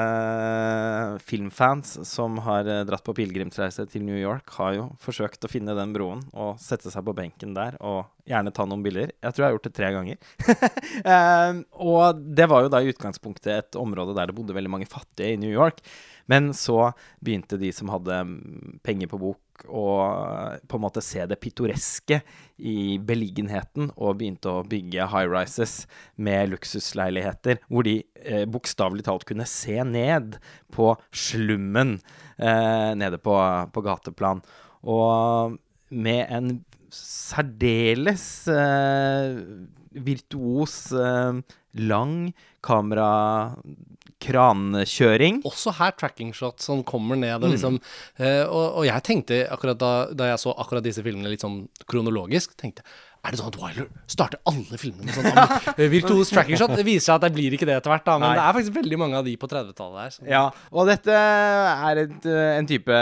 filmfans som har dratt på pilegrimsreise til New York, har jo forsøkt å finne den broen og sette seg på benken der og gjerne ta noen bilder. Jeg tror jeg har gjort det tre ganger. Eh, og det var jo da i utgangspunktet et område der det bodde veldig mange fattige i New York. Men så begynte de som hadde mm, penger på bok, å på en måte se det pittoreske i beliggenheten, og begynte å bygge high rises med luksusleiligheter, hvor de eh, bokstavelig talt kunne se ned på slummen eh, nede på, på gateplan. Og med en særdeles eh, virtuos, eh, lang kamera krankjøring. Også her tracking shot som kommer ned og liksom eh, og, og jeg tenkte akkurat da, da jeg så akkurat disse filmene litt sånn kronologisk, tenkte er det sånn at Wyler starter alle filmene med sånn virtuos tracking shot? Det viser seg at det blir ikke det etter hvert, da, men Nei. det er faktisk veldig mange av de på 30-tallet her. som- Ja, og dette er et, eh, en type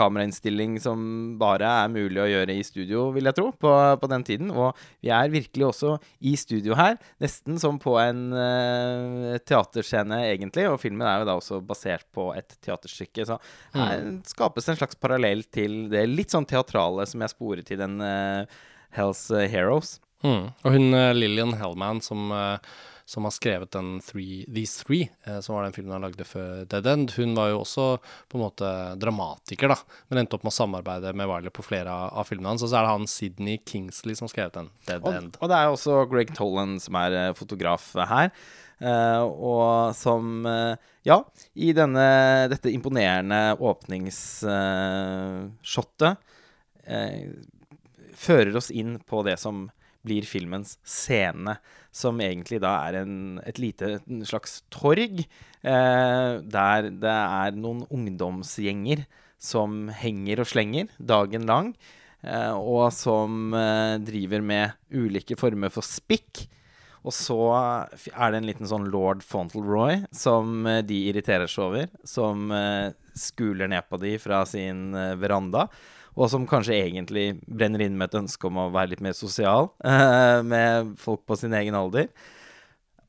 kamerainnstilling som bare er mulig å gjøre i studio, vil jeg tro, på, på den tiden. Og vi er virkelig også i studio her, nesten som på en uh, teaterscene, egentlig. Og filmen er jo da også basert på et teaterstykke, så her skapes en slags parallell til det litt sånn teatrale som jeg sporet i den uh, Hells Heroes. Mm. Og hun eh, Lillian Hellman som, eh, som har skrevet den three, These Three, eh, som var den filmen han lagde før Dead End, hun var jo også på en måte dramatiker, da, men endte opp med å samarbeide med Wiley på flere av, filmene hans. Og så er det han Sidney Kingsley som har skrevet den, Dead Og, End. og det er også Greg Tolan som er eh, fotograf her. Uh, og som uh, Ja, i denne, dette imponerende åpningsshottet fører oss inn på det som blir filmens scene, som egentlig da er en, et lite en slags torg, eh, der det er noen ungdomsgjenger som henger og slenger dagen lang, eh, og som eh, driver med ulike former for spikk. Og så er det en liten sånn lord Fauntleroy som eh, de irriterer seg over, som eh, skuler ned på de fra sin eh, veranda. Og som kanskje egentlig brenner inn med et ønske om å være litt mer sosial eh, med folk på sin egen alder.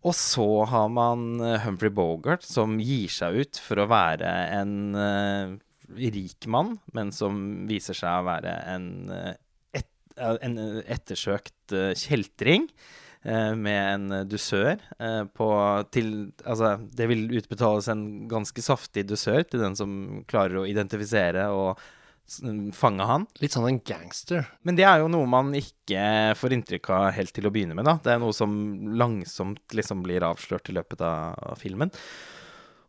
Og så har man eh, Humphrey Bogart, som gir seg ut for å være en eh, rik mann, men som viser seg å være en, et, en ettersøkt kjeltring. Med en dusør på til Altså, det vil utbetales en ganske saftig dusør til den som klarer å identifisere og fange han. Litt sånn en gangster. Men det er jo noe man ikke får inntrykk av helt til å begynne med, da. Det er noe som langsomt liksom blir avslørt i løpet av filmen.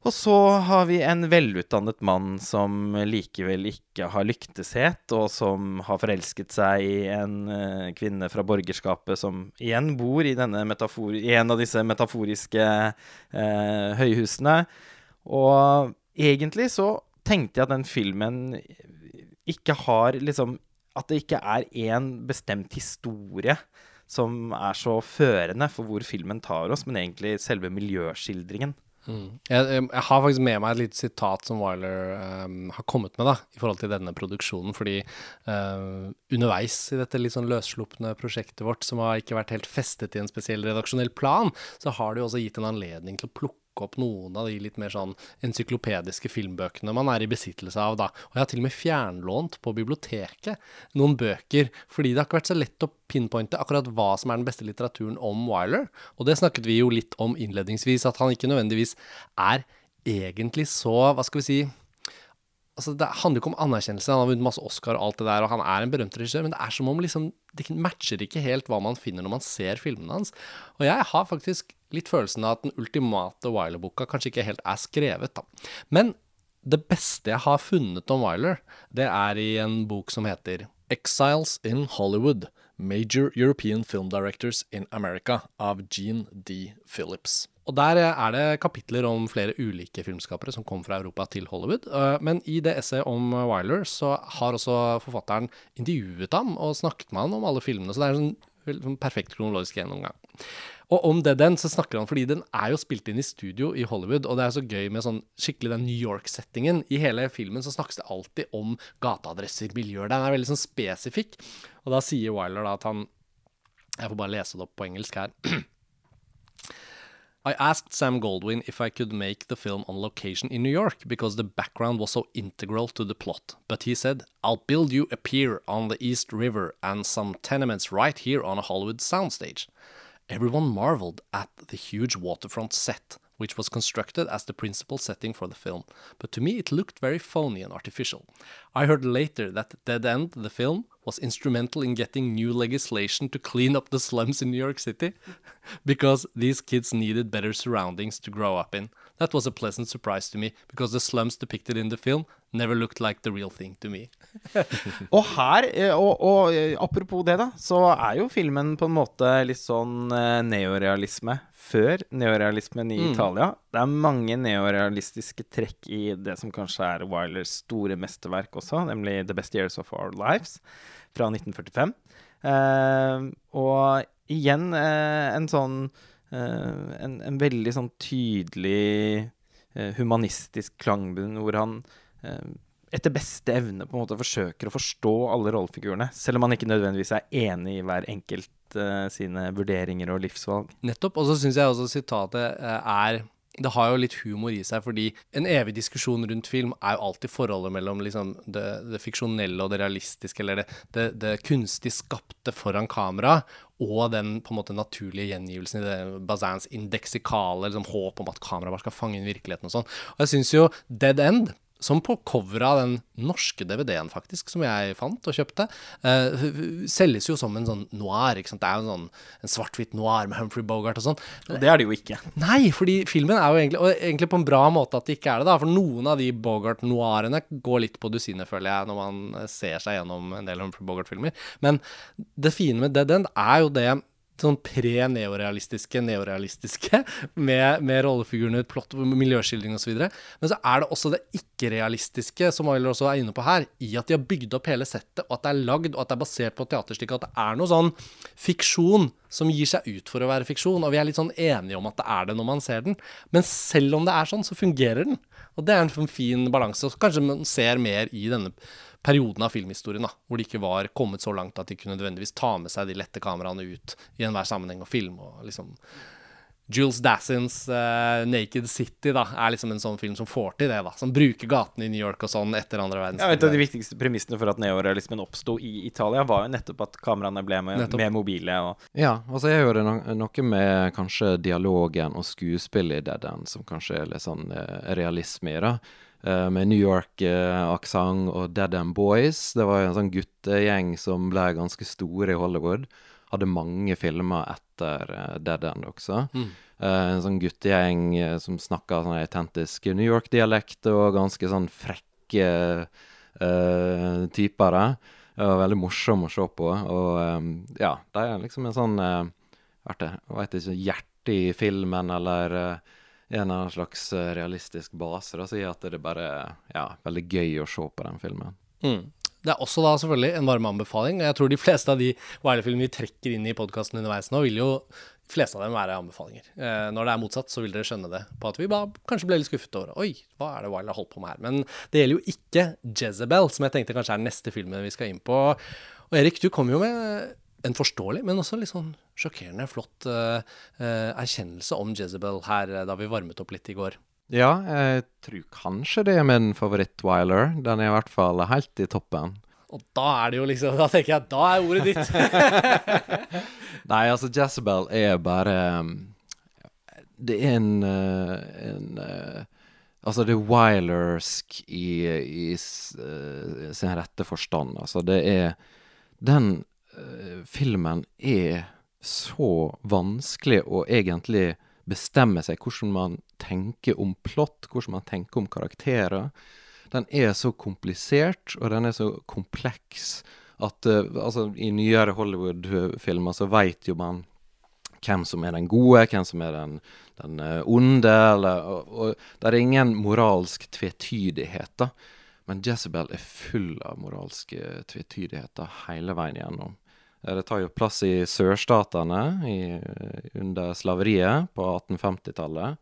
Og så har vi en velutdannet mann som likevel ikke har lykteset, og som har forelsket seg i en eh, kvinne fra borgerskapet som igjen bor i, denne metafor i en av disse metaforiske eh, høyhusene. Og egentlig så tenkte jeg at den filmen ikke har liksom At det ikke er én bestemt historie som er så førende for hvor filmen tar oss, men egentlig selve miljøskildringen. Mm. Jeg, jeg, har faktisk med meg et lite sitat som Wyler um, har kommet med da, i forhold til denne produksjonen. Fordi uh, underveis i dette litt sånn løsslupne prosjektet vårt, som har ikke vært helt festet i en spesiell redaksjonell plan, så har det jo også gitt en anledning til å plukke opp noen av de litt mer sånn encyklopediske filmbøkene man er i besittelse av, da. Og jeg har til og med fjernlånt på biblioteket noen bøker, fordi det har ikke vært så lett å pinpointe akkurat hva som er den beste litteraturen om Wyler. Og det snakket vi jo litt om innledningsvis, at han ikke nødvendigvis er egentlig så, hva skal vi si altså Det handler ikke om anerkjennelse, han har vunnet masse Oscar og alt det der, og han er en berømt regissør, men det er som om liksom Det matcher ikke helt hva man finner når man ser filmene hans. Og jeg har faktisk litt følelsen av at den ultimate Wiler-boka kanskje ikke helt er skrevet, da. Men det beste jeg har funnet om Wiler, det er i en bok som heter Exiles in Hollywood. Major European Film Directors in America av Gene D. Phillips. Og Der er det kapitler om flere ulike filmskapere som kom fra Europa til Hollywood. Eh, men i det essayet om Wyler så har også forfatteren intervjuet ham og snakket med ham om alle filmene. Så det er en sånn, sånn perfekt kronologisk gjennomgang. Og om det den, så snakker han fordi den er jo spilt inn i studio i Hollywood, og det er så gøy med sånn skikkelig den New York-settingen. I hele filmen så snakkes det alltid om gateadresser, miljøer. Den er veldig sånn spesifikk. Og da sier Wyler da at han Jeg får bare lese det opp på engelsk her. I asked Sam Goldwyn if I could make the film on location in New York because the background was so integral to the plot, but he said, I'll build you a pier on the East River and some tenements right here on a Hollywood soundstage. Everyone marveled at the huge waterfront set, which was constructed as the principal setting for the film, but to me it looked very phony and artificial. I heard later that Dead End, the film, was instrumental in getting new legislation to clean up the slums in New York City because these kids needed better surroundings to grow up in. That was a pleasant surprise to me because the slums depicted in the film never looked like the real thing to me. og her, eh, og, og, eh, apropos det, da, så er jo filmen på en måte litt sånn eh, neorealisme før neorealismen i mm. Italia. Det er mange neorealistiske trekk i det som kanskje er Wilers store mesterverk også, nemlig The Best Years of Our Lives fra 1945. Eh, og igjen eh, en sånn en, en, veldig sånn tydelig eh, humanistisk klangbunn hvor han eh, etter beste evne på en måte forsøker å forstå alle rollefigurene, selv om han ikke nødvendigvis er enig i hver enkelt uh, sine vurderinger og livsvalg. Nettopp. Og så syns jeg også sitatet er det har jo litt humor i seg, fordi en evig diskusjon rundt film er jo alltid forholdet mellom liksom det, det, fiksjonelle og det realistiske, eller det, det, det, kunstig skapte foran kamera, og den på en måte naturlige gjengivelsen i det Bazins indeksikale liksom, håp om at kameraet bare skal fange inn virkeligheten og sånn. Og jeg syns jo Dead End som på coveret av den norske DVD-en, faktisk, som jeg fant og kjøpte, uh, selges jo som en sånn noir. ikke sant? Det er jo en sånn en svart-hvitt noir med Humphrey Bogart og sånn. Og det er det jo ikke. Nei, fordi filmen er jo egentlig, og egentlig på en bra måte at det ikke er det, da. For noen av de Bogart-noirene går litt på dusinet, føler jeg, når man ser seg gjennom en del Humphrey Bogart-filmer. Men det fine med Dead End er jo det sånn pre-neorealistiske, neorealistiske, med, med rollefigurene, plott, miljøskildring osv. Men så er det også det ikke-realistiske, som Oiler også er inne på her, i at de har bygd opp hele settet, og at det er lagd, og at det er basert på teaterstykket, at det er noe sånn fiksjon som gir seg ut for å være fiksjon. Og vi er litt sånn enige om at det er det når man ser den. Men selv om det er sånn, så fungerer den. Og det er en fin balanse. Og kanskje man ser mer i denne perioden av filmhistorien, da, hvor de ikke var kommet så langt at de kunne nødvendigvis ta med seg de lette kameraene ut i enhver sammenheng og film. og liksom Jules Dassins uh, 'Naked City' da, er liksom en sånn film som får til det. da, Som bruker gatene i New York og sånn etter andre verdenskrig. Ja, et av de viktigste premissene for at neorealismen oppsto i Italia, var jo nettopp at kameraene ble med, mer mobile. Og ja, altså jeg hører no noe med kanskje dialogen og skuespillet i Dead End som kanskje er litt sånn uh, realisme i. da. Uh, med New York-aksent uh, og Dead End Boys. Det var jo en sånn guttegjeng som ble ganske store i Hollywood. Hadde mange filmer etter uh, Dead End også. Mm. en sånn guttegjeng som snakka sånn autentisk New York-dialekt og ganske sånn frekke typer. Det var veldig morsom å se på. Og um, ja, de er liksom en sånn uh, vet ikke, hjerte i filmen eller uh, en eller annen slags eh, realistisk base. Da, som gjør at det er bare ja, veldig gøy å se på den filmen. Mm. Det er også da selvfølgelig en varm anbefaling. og Jeg tror de fleste av de Wiley-filmene vi trekker inn i podkasten underveis nå, vil jo fleste av dem være anbefalinger. Eh, når det er motsatt, så vil dere skjønne det på at vi bare kanskje ble litt skuffet over Oi, hva er det Wilder holdt på med her? Men det gjelder jo ikke Jezebel, som jeg tenkte kanskje er neste filmen vi skal inn på. Og Erik, du kom jo med en forståelig, men også litt sånn sjokkerende flott uh, uh, erkjennelse om Jezebel her uh, da vi varmet opp litt i går. Ja, jeg tror kanskje det er min favoritt-Wiler. Den er i hvert fall helt i toppen. Og da er det jo liksom Da tenker jeg da er ordet ditt. Nei, altså Jezebel er bare Det er en, en Altså, det er Wilersk i, i, sin rette forstand. Altså, det er Den filmen er så vanskelig å egentlig bestemme seg hvordan man tenker om plott, hvordan man tenker om karakterer. Den er så komplisert, og den er så kompleks at uh, altså, i nyere Hollywood-filmer så veit jo man hvem som er den gode, hvem som er den, den uh, onde, eller, og, og det er ingen moralsk tvetydighet, da. Men Jezebel er full av moralske tvetydigheter hele veien gjennom. Eh, det tar jo plass i sørstatene under slaveriet på 1850-tallet.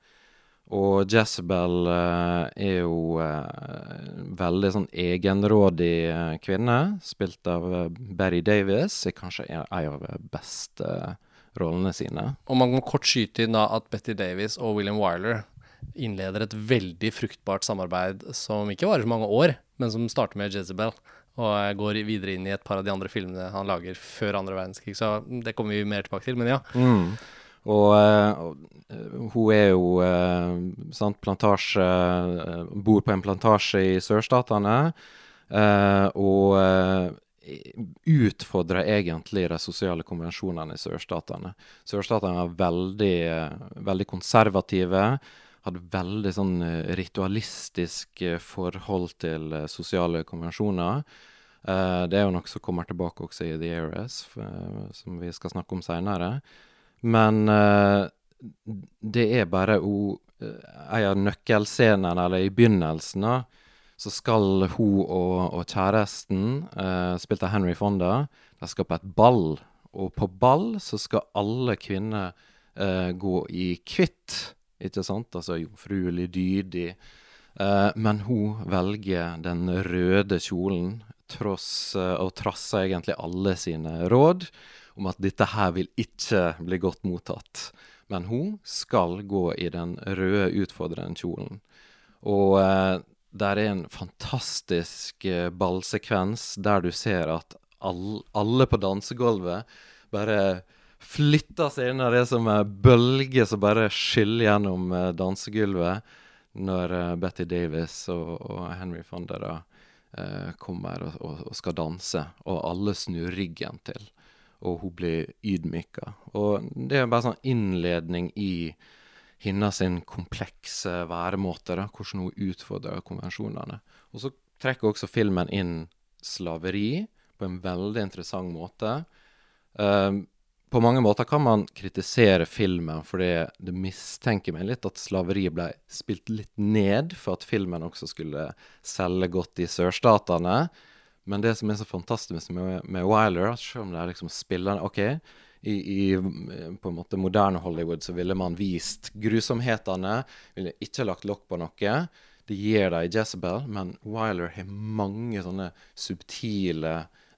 Og Jezebel uh, er jo en veldig sånn egenrådig kvinne, spilt av Barry Davis. Er kanskje en av de beste rollene sine. Og man kan kort skyte inn da at Betty Davis og William Wyler innleder et veldig fruktbart samarbeid som ikke varer så mange år, men som starter med Jezebel. Og går videre inn i et par av de andre filmene han lager før andre verdenskrig. Så det kommer vi mer tilbake til, men ja. Mm. Og, uh, hun er jo uh, sant, plantasje uh, Bor på en plantasje i sørstatene. og utfordrer egentlig de sosiale konvensjonene i sørstatene. Sørstatene er veldig, veldig konservative hadde veldig sånn eh, ritualistisk eh, forhold til eh, sosiale konvensjoner. Det er jo noe som kommer tilbake også i The Ares, som vi skal snakke om seinere. Men det er bare hun en av nøkkelscenene, eller i begynnelsen, så skal hun og, og kjæresten, spilt av Henry Fonda, de skal på et ball. Og på ball så skal alle kvinner gå i hvitt ikke sant? Altså jomfruelig, dydig. Uh, men hun velger den røde kjolen, tross uh, og trasser egentlig alle sine råd om at dette her vil ikke bli godt mottatt. Men hun skal gå i den røde, utfordrende kjolen. Og eh, der er en fantastisk ballsekvens der du ser at all, alle på dansegulvet bare flytter seg inn av det som er bølger som bare skyller gjennom uh, dansegulvet når Betty Davis og, og, Henry Fonda da kommer og, og, og, skal danse, og alle snur ryggen til. Og hun blir ydmyka. Og det er bare sånn innledning i hennes komplekse væremåte, da, hvordan hun utfordrer konvensjonene. Og så trekker også filmen inn slaveri på en veldig interessant måte. Uh, på mange måter kan man kritisere filmen fordi det mistenker meg litt at slaveriet ble spilt litt ned for at filmen også skulle selge godt i sørstatene. Men det som er så fantastisk med, med Wyler, at selv om det er liksom spillende OK, i, i, på en måte moderne Hollywood så ville man vist grusomhetene, ville ikke lagt lokk på noe. Det gir det i Jezebel, men Wyler har mange sånne subtile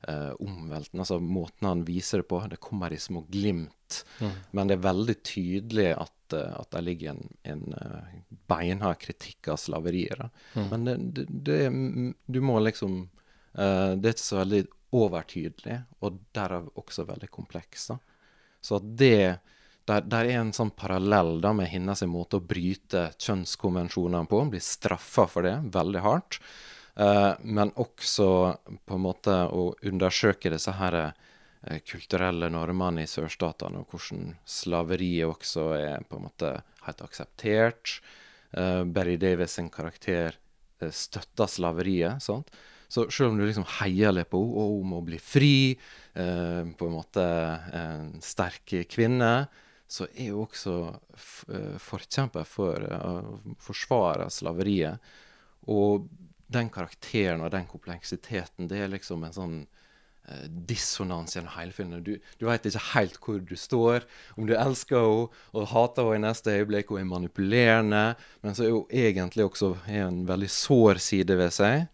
eh, omveltende. Altså måten han viser det på. Det kommer i små glimt. Mm. Men det er veldig tydelig at, uh, at det ligger en, en uh, beinhard kritikk av slaveriet. Mm. Men det, det, det, du må liksom eh, Det er ikke så veldig overtydelig, og derav også veldig kompleks. Da. Så det der, der, er en sånn parallell da med hennes måte å bryte kjønnskonvensjonene på. Blir straffa for det veldig hardt. Uh, men også på en måte å undersøke disse her uh, kulturelle normene i sørstatene, og hvordan slaveriet også er på en måte helt akseptert. Uh, Barry Davis sin karakter støtter slaveriet. sant? Så selv om du liksom heier litt på henne, og hun må bli fri, på en måte en sterk kvinne, så er hun også forkjemper for å forsvare slaveriet. Og den karakteren og den kompleksiteten, det er liksom en sånn eh, dissonans gjennom hele filmen. Du, du veit ikke helt hvor du står. Om du elsker henne og hater henne i neste øyeblikk, hun er manipulerende, men så er hun egentlig også er en veldig sår side ved seg.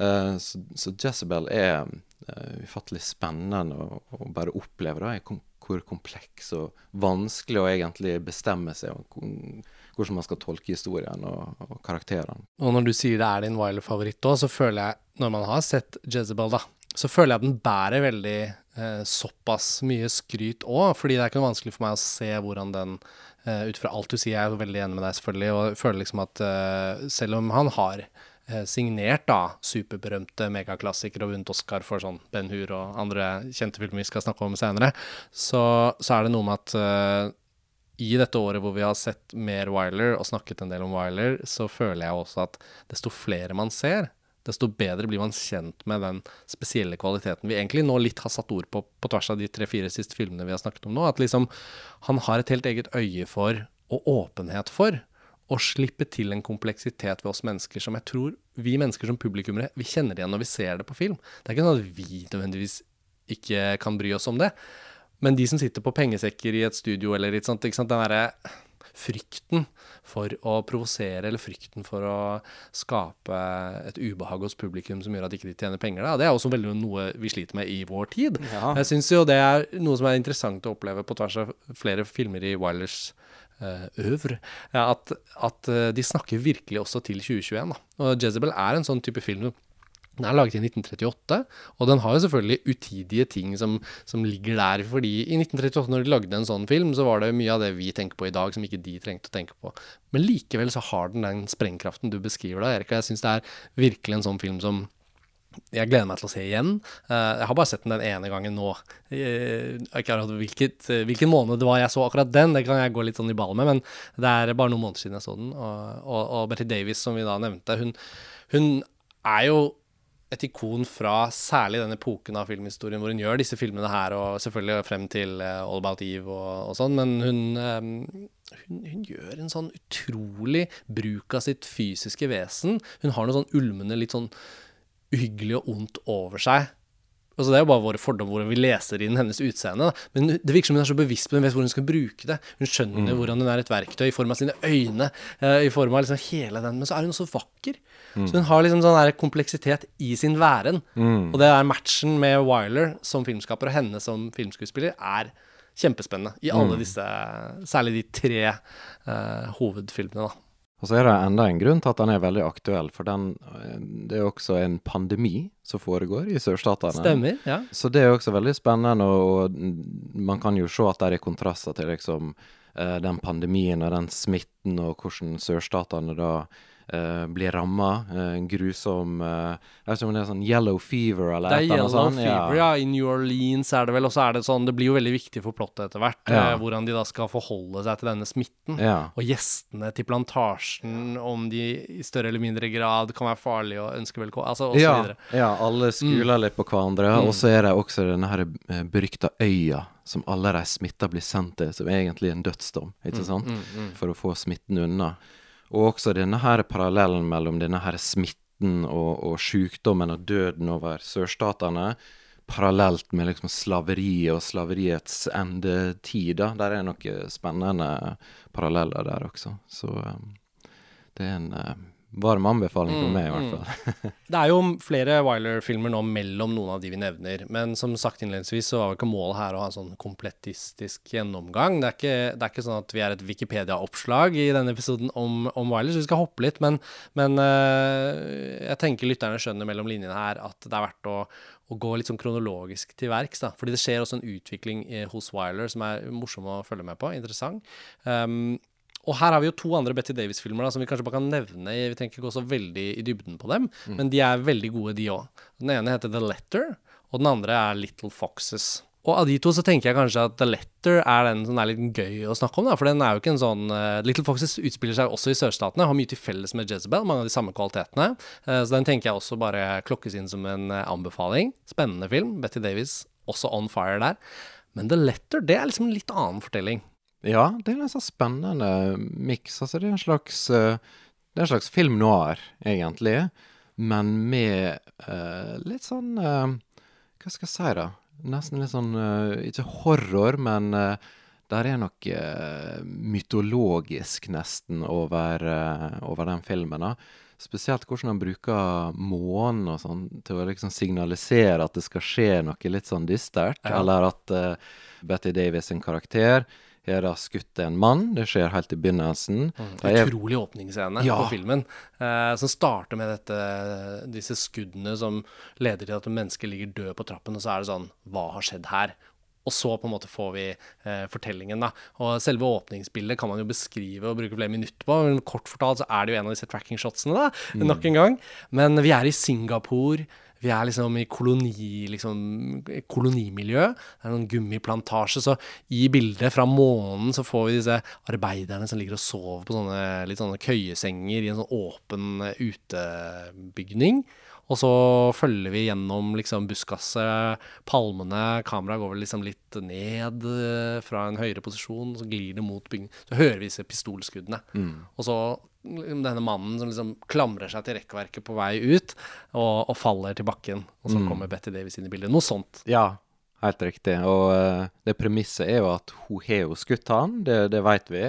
Uh, så, så, Jezebel er uh, ufattelig spennende å, å bare oppleve. Da. Kom, hvor kompleks og vanskelig å egentlig bestemme seg om hvordan man skal tolke historien og, og karakterene. Og når du sier det er din Wyler-favoritt òg, så føler jeg, når man har sett Jezebel, da, så føler jeg den bærer veldig eh, såpass mye skryt òg, fordi det er ikke noe vanskelig for meg å se hvordan den eh, ut fra alt du sier, jeg er veldig enig med deg selvfølgelig, og føler liksom at eh, selv om han har eh, signert da superberømte megaklassikere og vunnet Oscar for sånn Ben Hur og andre kjente filmer vi skal snakke om senere, så, så er det noe med at eh, i dette året hvor vi har sett mer Wiler og snakket en del om Wiler, så føler jeg også at desto flere man ser, desto bedre blir man kjent med den spesielle kvaliteten vi egentlig nå litt har satt ord på på tvers av de tre-fire siste filmene vi har snakket om nå. At liksom han har et helt eget øye for, og åpenhet for, å slippe til en kompleksitet ved oss mennesker som jeg tror vi mennesker som publikummere vi kjenner igjen når vi ser det på film. Det er ikke sånn at vi nødvendigvis ikke kan bry oss om det. Men de som sitter på pengesekker i et studio, eller litt sånt, den derre frykten for å provosere, eller frykten for å skape et ubehag hos publikum som gjør at de ikke tjener penger. Da. Det er også veldig noe vi sliter med i vår tid. Ja. Jeg syns jo det er noe som er interessant å oppleve på tvers av flere filmer i Wilders uh, øvre, at, at, eh, de snakker virkelig også til 2021. Da. Og Jezebel er en sånn type film den er laget i 1938, og den har jo selvfølgelig utidige ting som, som, ligger der. fordi i 1938, når de lagde en sånn film, så var det mye av det vi tenker på i dag, som ikke de trengte å tenke på. Men likevel så har den den sprengkraften du beskriver da, Erik. Og jeg syns det er virkelig en sånn film som jeg gleder meg til å se igjen. Eh, jeg har bare sett den den ene gangen nå. Jeg ikke hvilket, hvilken måned det var jeg så akkurat den, det kan jeg gå litt sånn i ball med, men det er bare noen måneder siden jeg så den. Og, og, og Betty Davis, som vi da nevnte, hun, hun er jo et ikon fra særlig den epoken av filmhistorien hvor hun gjør disse filmene her, og selvfølgelig frem til uh, All About Eve og, og sånn, men hun, um, hun, hun, gjør en sånn utrolig bruk av sitt fysiske vesen. Hun har noe sånn ulmende, litt sånn uhyggelig og ondt over seg Altså, det er jo bare våre fordommer hvordan vi leser inn hennes utseende. Men det virker som hun er så bevisst på det, hun vet hvordan hun skal bruke det. Hun skjønner mm. hvordan hun er et verktøy i form av sine øyne, uh, i form av liksom hele den. Men så er hun også vakker. Mm. Så hun har liksom sånn der kompleksitet i sin væren. Mm. Og det er matchen med Wyler som filmskaper og henne som filmskuespiller er kjempespennende i alle mm. disse, særlig de tre uh, hovedfilmene, da. Og så er det enda en grunn til at den er veldig aktuell, for den, det er også en pandemi som foregår i sørstatene. Stemmer, ja. Så det er også veldig spennende, og, man kan jo se at det er kontraster til liksom eh, den pandemien og den smitten, og hvordan sørstatene da uh, blir ramma. Uh, en grusom uh, Jeg vet ikke om det er sånn yellow fever eller Det er yellow fever, ja. I New Orleans er det vel. Og så er det sånn Det blir jo veldig viktig for plottet etter hvert, ja. hvordan de da skal forholde seg til denne smitten. Ja. Og gjestene til plantasjen, om de i større eller mindre grad kan være farlige og ønske velkommen, altså osv. ja. Ja, alle skuler mm. litt på hverandre. Mm. Og så er det også denne her berykta øya som alle de smitta blir sendt til, som er egentlig en dødsdom, ikke mm. Mm, mm, For å få smitten unna. Og også denne her parallellen mellom denne her smitten og, og sykdommen og døden over sørstatene, parallelt med liksom slaveriet og slaveriets endetid. Der er noen spennende paralleller der også. Så um, det er en uh, varm anbefaling for mm, meg, i hvert mm. fall. det er jo flere Wiler-filmer nå mellom noen av de vi nevner, men som sagt innledningsvis så var ikke målet her å ha en sånn komplettistisk gjennomgang. Det er ikke, det er ikke sånn at vi er et Wikipedia-oppslag i denne episoden om, om, Wiler, så vi skal hoppe litt. Men, men uh, jeg tenker lytterne skjønner mellom linjene her at det er verdt å, å gå litt sånn kronologisk til verks. da, Fordi det skjer også en utvikling i, hos Wiler som er morsom å følge med på. Interessant. Um, og her har vi jo to andre Betty Davis-filmer som vi kanskje bare kan nevne. Vi trenger ikke gå så veldig i dybden på dem, mm. men de er veldig gode, de òg. Den ene heter The Letter, og den andre er Little Foxes. Og av de to så tenker jeg kanskje at The Letter er den som er litt gøy å snakke om. da, For den er jo ikke en sånn uh, Little Foxes utspiller seg også i sørstatene, har mye til felles med Jezebel, mange av de samme kvalitetene. Uh, så den tenker jeg også bare klokkes inn som en uh, anbefaling. Spennende film. Betty Davis også on fire der. Men The Letter, det er liksom en litt annen fortelling. Ja, det er en sånn spennende miks. Altså, det er en slags uh, Det er en slags film noir, egentlig. men med uh, litt sånn uh, Hva skal jeg si, da? Nesten litt sånn uh, Ikke horror, men der er noe mytologisk, nesten, over, over den filmen. da. Spesielt hvordan han bruker månen og sånn til å liksom signalisere at det skal skje noe litt sånn dystert. Ja. Eller at Betty Davis sin karakter har da skutt en mann. Det skjer helt i begynnelsen. Det er- Utrolig åpningsscene Ja. på filmen. Eh, som starter med dette, disse skuddene som leder til at mennesker ligger død på trappen, og så er det sånn Hva har skjedd her? Og så på en måte får vi eh, fortellingen. da. Og Selve åpningsbildet kan man jo beskrive og bruke flere minutter på. men Kort fortalt så er det jo en av disse tracking-shotsene, da, nok en gang. Men vi er i Singapore. Vi er liksom i koloni, liksom, kolonimiljø. Det er noen gummiplantasje. Så i bildet fra månen så får vi disse arbeiderne som ligger og sover på sånne litt sånne køyesenger i en sånn åpen utebygning. Og så følger vi gjennom liksom buskaset, palmene, kameraet går vel liksom litt ned eh, fra en høyere posisjon, så glir det mot bygningen. Så hører vi disse pistolskuddene. Og så liksom denne mannen som liksom klamrer seg til rekkverket på vei ut, og, og faller til bakken. Og så kommer Betty Davis inn i bildet. Noe sånt. Ja, helt riktig. Og uh, det premisset er jo at hun har jo skutt han, det, det vet vi.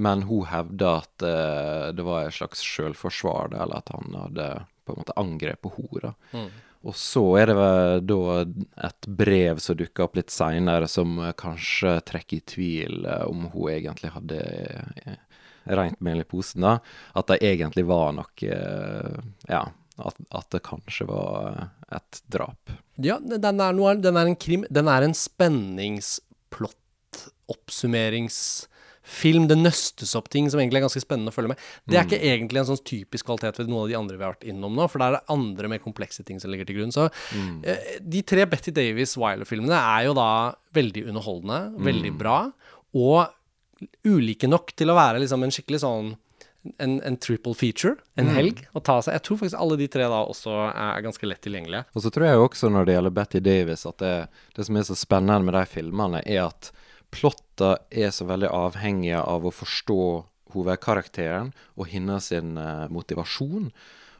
Men hun hevder at uh, det var et slags selvforsvar, eller at han hadde på en måte angrep på hora. Mm. Og så er det da et brev som dukker opp litt seinere, som kanskje trekker i tvil eh, om hun egentlig hadde eh, rent mel i posen. da. At det egentlig var noe eh, Ja, at, at det kanskje var et drap. Ja, den er, noe, den er en krim. Den er en spenningsplott-oppsummeringsfilm. Det nøstes opp ting som egentlig er ganske spennende å følge med. Det er ikke egentlig en sånn typisk kvalitet ved noen av de andre vi har vært innom nå, for der er det andre mer komplekse ting som ligger til grunn. Så mm. de tre Betty Davis Wyler-filmene er jo da veldig underholdende, veldig bra, og ulike nok til å være liksom en skikkelig sånn en, en triple feature, en helg, å ta seg. Jeg tror faktisk alle de tre da også er ganske lett tilgjengelige. Og så tror jeg også når det gjelder Betty Davis, at det, det som er så spennende med de filmene, er at plotta er så veldig avhengig av å forstå hovedkarakteren og hennes sin eh, motivasjon,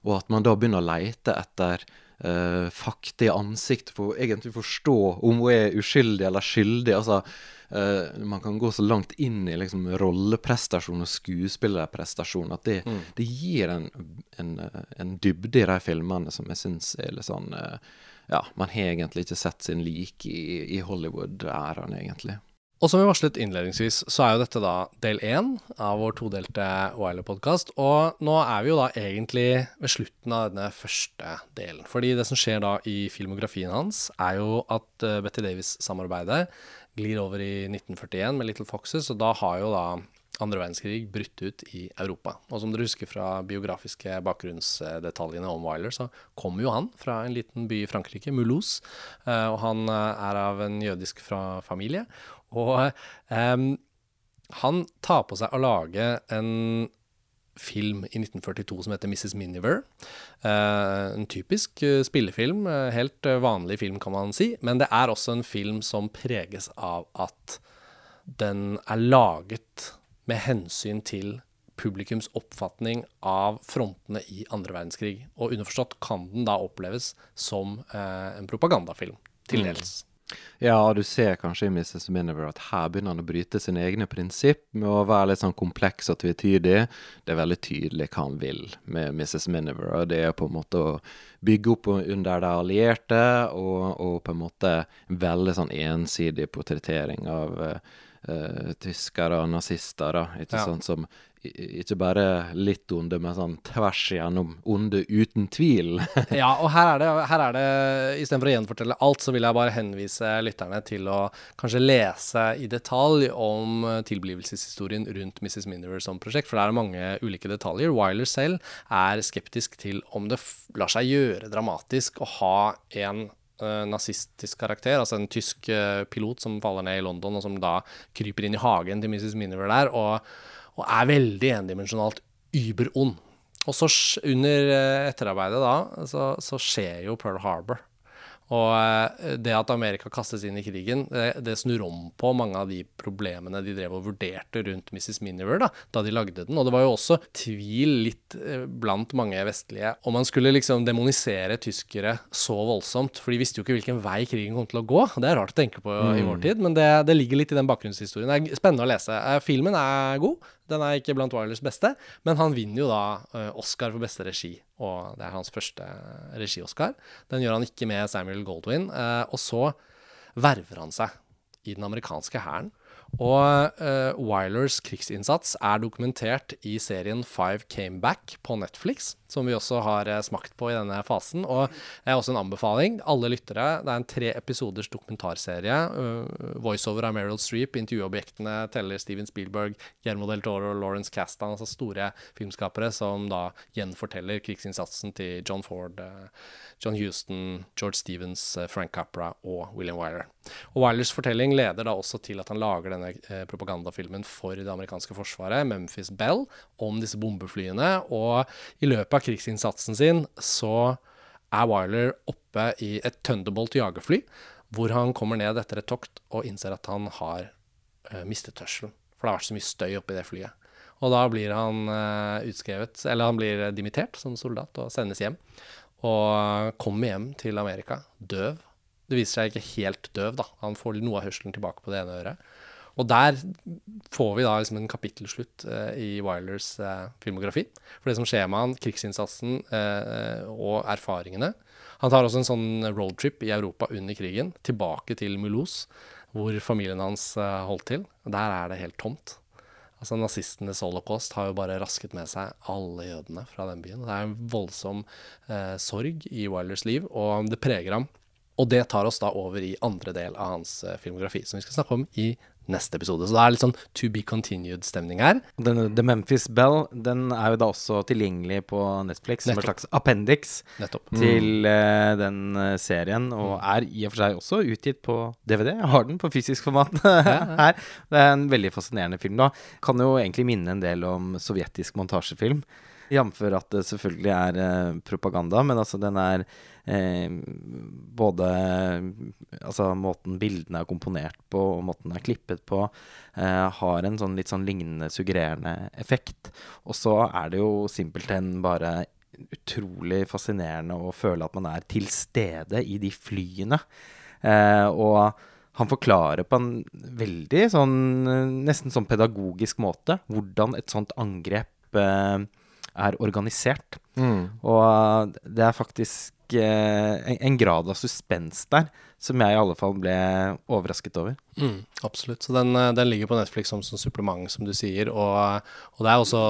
og at man da begynner å leite etter uh, fakta i ansikt for å egentlig forstå om hun er uskyldig eller skyldig. altså uh, Man kan gå så langt inn i liksom rolleprestasjon og skuespillerprestasjon at det, det gir en, en, en dybde i de filmene som jeg syns er litt sånn uh, Ja, man har egentlig ikke sett sin like i, i Hollywood-æraen, egentlig. Og som vi varslet innledningsvis, så er jo dette da del én av vår todelte Wilder-podkast. Og nå er vi jo da egentlig ved slutten av denne første delen. Fordi det som skjer da i filmografien hans, er jo at eh, Betty Davis-samarbeidet glir over i 1941 med Little Foxes, og da har jo da andre verdenskrig brutt ut i Europa. Og som dere husker fra biografiske bakgrunnsdetaljene om Wyler, så kommer jo han fra en liten by i Frankrike, Moulouse, eh, Og han eh, er av en jødisk familie. Og um, han tar på seg å lage en film i 1942 som heter Mrs. Miniver. Uh, en typisk uh, spillefilm. Uh, helt vanlig film, kan man si. Men det er også en film som preges av at den er laget med hensyn til publikums oppfatning av frontene i andre verdenskrig. Og underforstått kan den da oppleves som en propagandafilm, til dels. Ja, du ser kanskje i Mrs. Miniver at her begynner han å bryte sine egne prinsipp med å være litt sånn kompleks og tvetydig. Det er veldig tydelig hva han vil med Mrs. Miniver, og det er på en måte å bygge opp under de allierte, og, og på en måte en veldig sånn ensidig portrettering av eh, eh, tyskere og nazister, ikke Ja. sant, som ikke bare litt onde, men sånn tvers igjennom onde uten tvil. Ja, og her er det, her er det istedenfor å gjenfortelle alt, så vil jeg bare henvise lytterne til å kanskje lese i detalj om tilblivelseshistorien rundt Mrs. Miniver som prosjekt, for det er mange ulike detaljer. Wyler selv er skeptisk til om det lar seg gjøre dramatisk å ha en eh, nazistisk karakter, altså en tysk eh, pilot som faller ned i London, og som da kryper inn i hagen til Mrs. Miniver der, og, og er veldig endimensjonalt überond. Og så under eh, etterarbeidet da, så, så skjer jo Pearl Harbor. Og eh, det at Amerika kastes inn i krigen, det, det, snur om på mange av de problemene de drev og vurderte rundt Mrs. Miniver da, da de lagde den. Og det var jo også tvil litt eh, blant mange vestlige om man skulle liksom demonisere tyskere så voldsomt. For de visste jo ikke hvilken vei krigen kom til å gå. Det er rart å tenke på mm. i vår tid, men det, det, ligger litt i den bakgrunnshistorien. Det er spennende å lese. Eh, filmen er god. Den er ikke blant Wilers beste, men han vinner jo da Oscar for beste regi. Og det er hans første regi-Oscar. Den gjør han ikke med Samuel Goldwyn. Uh, og så verver han seg i den amerikanske hæren. Og uh, Wilers krigsinnsats er dokumentert i serien Five Came Back på Netflix, som vi også har uh, smakt på i denne fasen. Og det er også en anbefaling. Alle lyttere. Det er en tre episoders dokumentarserie. Uh, Voiceover av Meryl Streep. Intervjuobjektene teller Steven Spielberg, Guillermo del Toro og Lawrence Castan, altså store filmskapere som da gjenforteller krigsinnsatsen til John Ford, John Houston, George Stevens, Frank Capra og William Wyler. Og Wylers fortelling leder da også til at han lager denne eh, propagandafilmen for det amerikanske forsvaret, Memphis Bell, om disse bombeflyene. Og i løpet av krigsinnsatsen sin så er Wyler oppe i et Thunderbolt jagerfly, hvor han kommer ned etter et tokt og innser at han har uh, mistet tørselen. For det har vært så mye støy oppi det flyet. Og da blir han utskrevet, eller han blir dimittert som soldat og sendes hjem. Og kommer hjem til Amerika døv. Det viser seg ikke helt døv, da. Han får noe av hørselen tilbake på det ene øret. Og der får vi da liksom en kapittelslutt eh, i Wilders eh, filmografi. For det som skjer med han, krigsinnsatsen eh, og erfaringene. Han tar også en sånn roadtrip i Europa under krigen, tilbake til Mulhouse, hvor familien hans eh, holdt til. Der er det helt tomt. Altså Nazistenes holocaust har jo bare rasket med seg alle jødene fra den byen. Det er en voldsom eh, sorg i Wilders liv, og det preger ham. Og det tar oss da over i andre del av hans eh, filmografi, som vi skal snakke om i neste episode. Så det er litt sånn to be continued-stemning her. Den, The Memphis Bell den er jo da også tilgjengelig på Netflix Nettopp. som en slags appendix Nettopp. til uh, den uh, serien, og mm. er i og for seg også utgitt på DVD. Jeg har den på fysisk format her. Det er en veldig fascinerende film. da. Kan jo egentlig minne en del om sovjetisk montasjefilm. Jf. at det selvfølgelig er uh, propaganda, men altså den er eh, både Altså måten bildene er komponert på, og måten den er klippet på, eh, har en sånn litt sånn lignende suggererende effekt. Og så er det jo simpelthen bare utrolig fascinerende å føle at man er til stede i de flyene. Eh, og han forklarer på en veldig sånn nesten sånn pedagogisk måte hvordan et sånt angrep eh, er organisert. Mm. Og det er faktisk en, en, grad av suspens der som jeg i alle fall ble overrasket over. Mm, absolutt. Så den, den, ligger på Netflix som, som supplement, som du sier. Og, og, det er også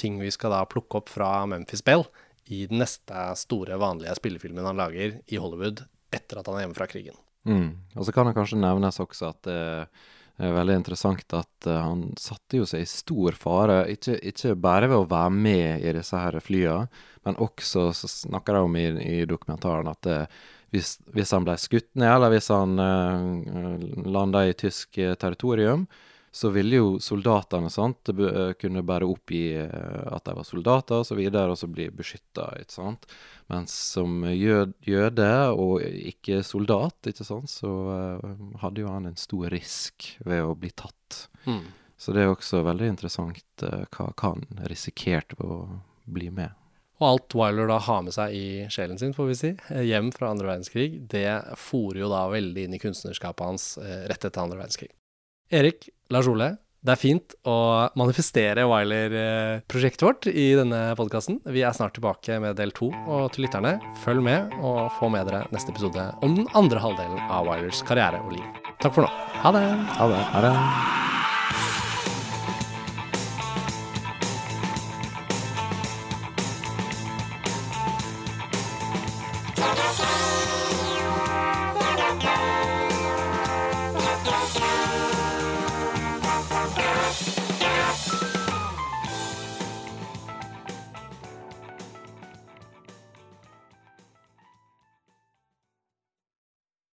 ting vi skal da plukke opp fra Memphis Bell i den neste store, vanlige spillefilmen han lager i Hollywood etter at han er hjemme fra krigen. Mm. Og så kan det kanskje nevnes også at det er veldig interessant at uh, han satte jo seg i stor fare, ikke, ikke, bare ved å være med i disse her flyene, men også så snakker de om i, i dokumentaren at uh, hvis, hvis, han ble skutt ned, eller hvis han uh, landa i tysk territorium, så ville jo soldatene sant, eh, kunne bare oppgi eh, at de var soldater osv., og, og så bli beskytta. Mens som jøde og ikke soldat, ikke sant, så uh, hadde jo han en stor risk ved å bli tatt. Mm. Så det er også veldig interessant hva han risikerte ved å bli med. Og alt Wyler da har med seg i sjelen sin, får vi si, hjem fra andre verdenskrig, det fòrer jo da veldig inn i kunstnerskapet hans rett etter andre verdenskrig. Erik, Lars Ole, det er fint å manifestere Wiler-prosjektet vårt i denne podkasten. Vi er snart tilbake med del to, og til lytterne, følg med og få med dere neste episode om den andre halvdelen av Wilers karriere og liv. Takk for nå. Ha det. Ha det. Ha det.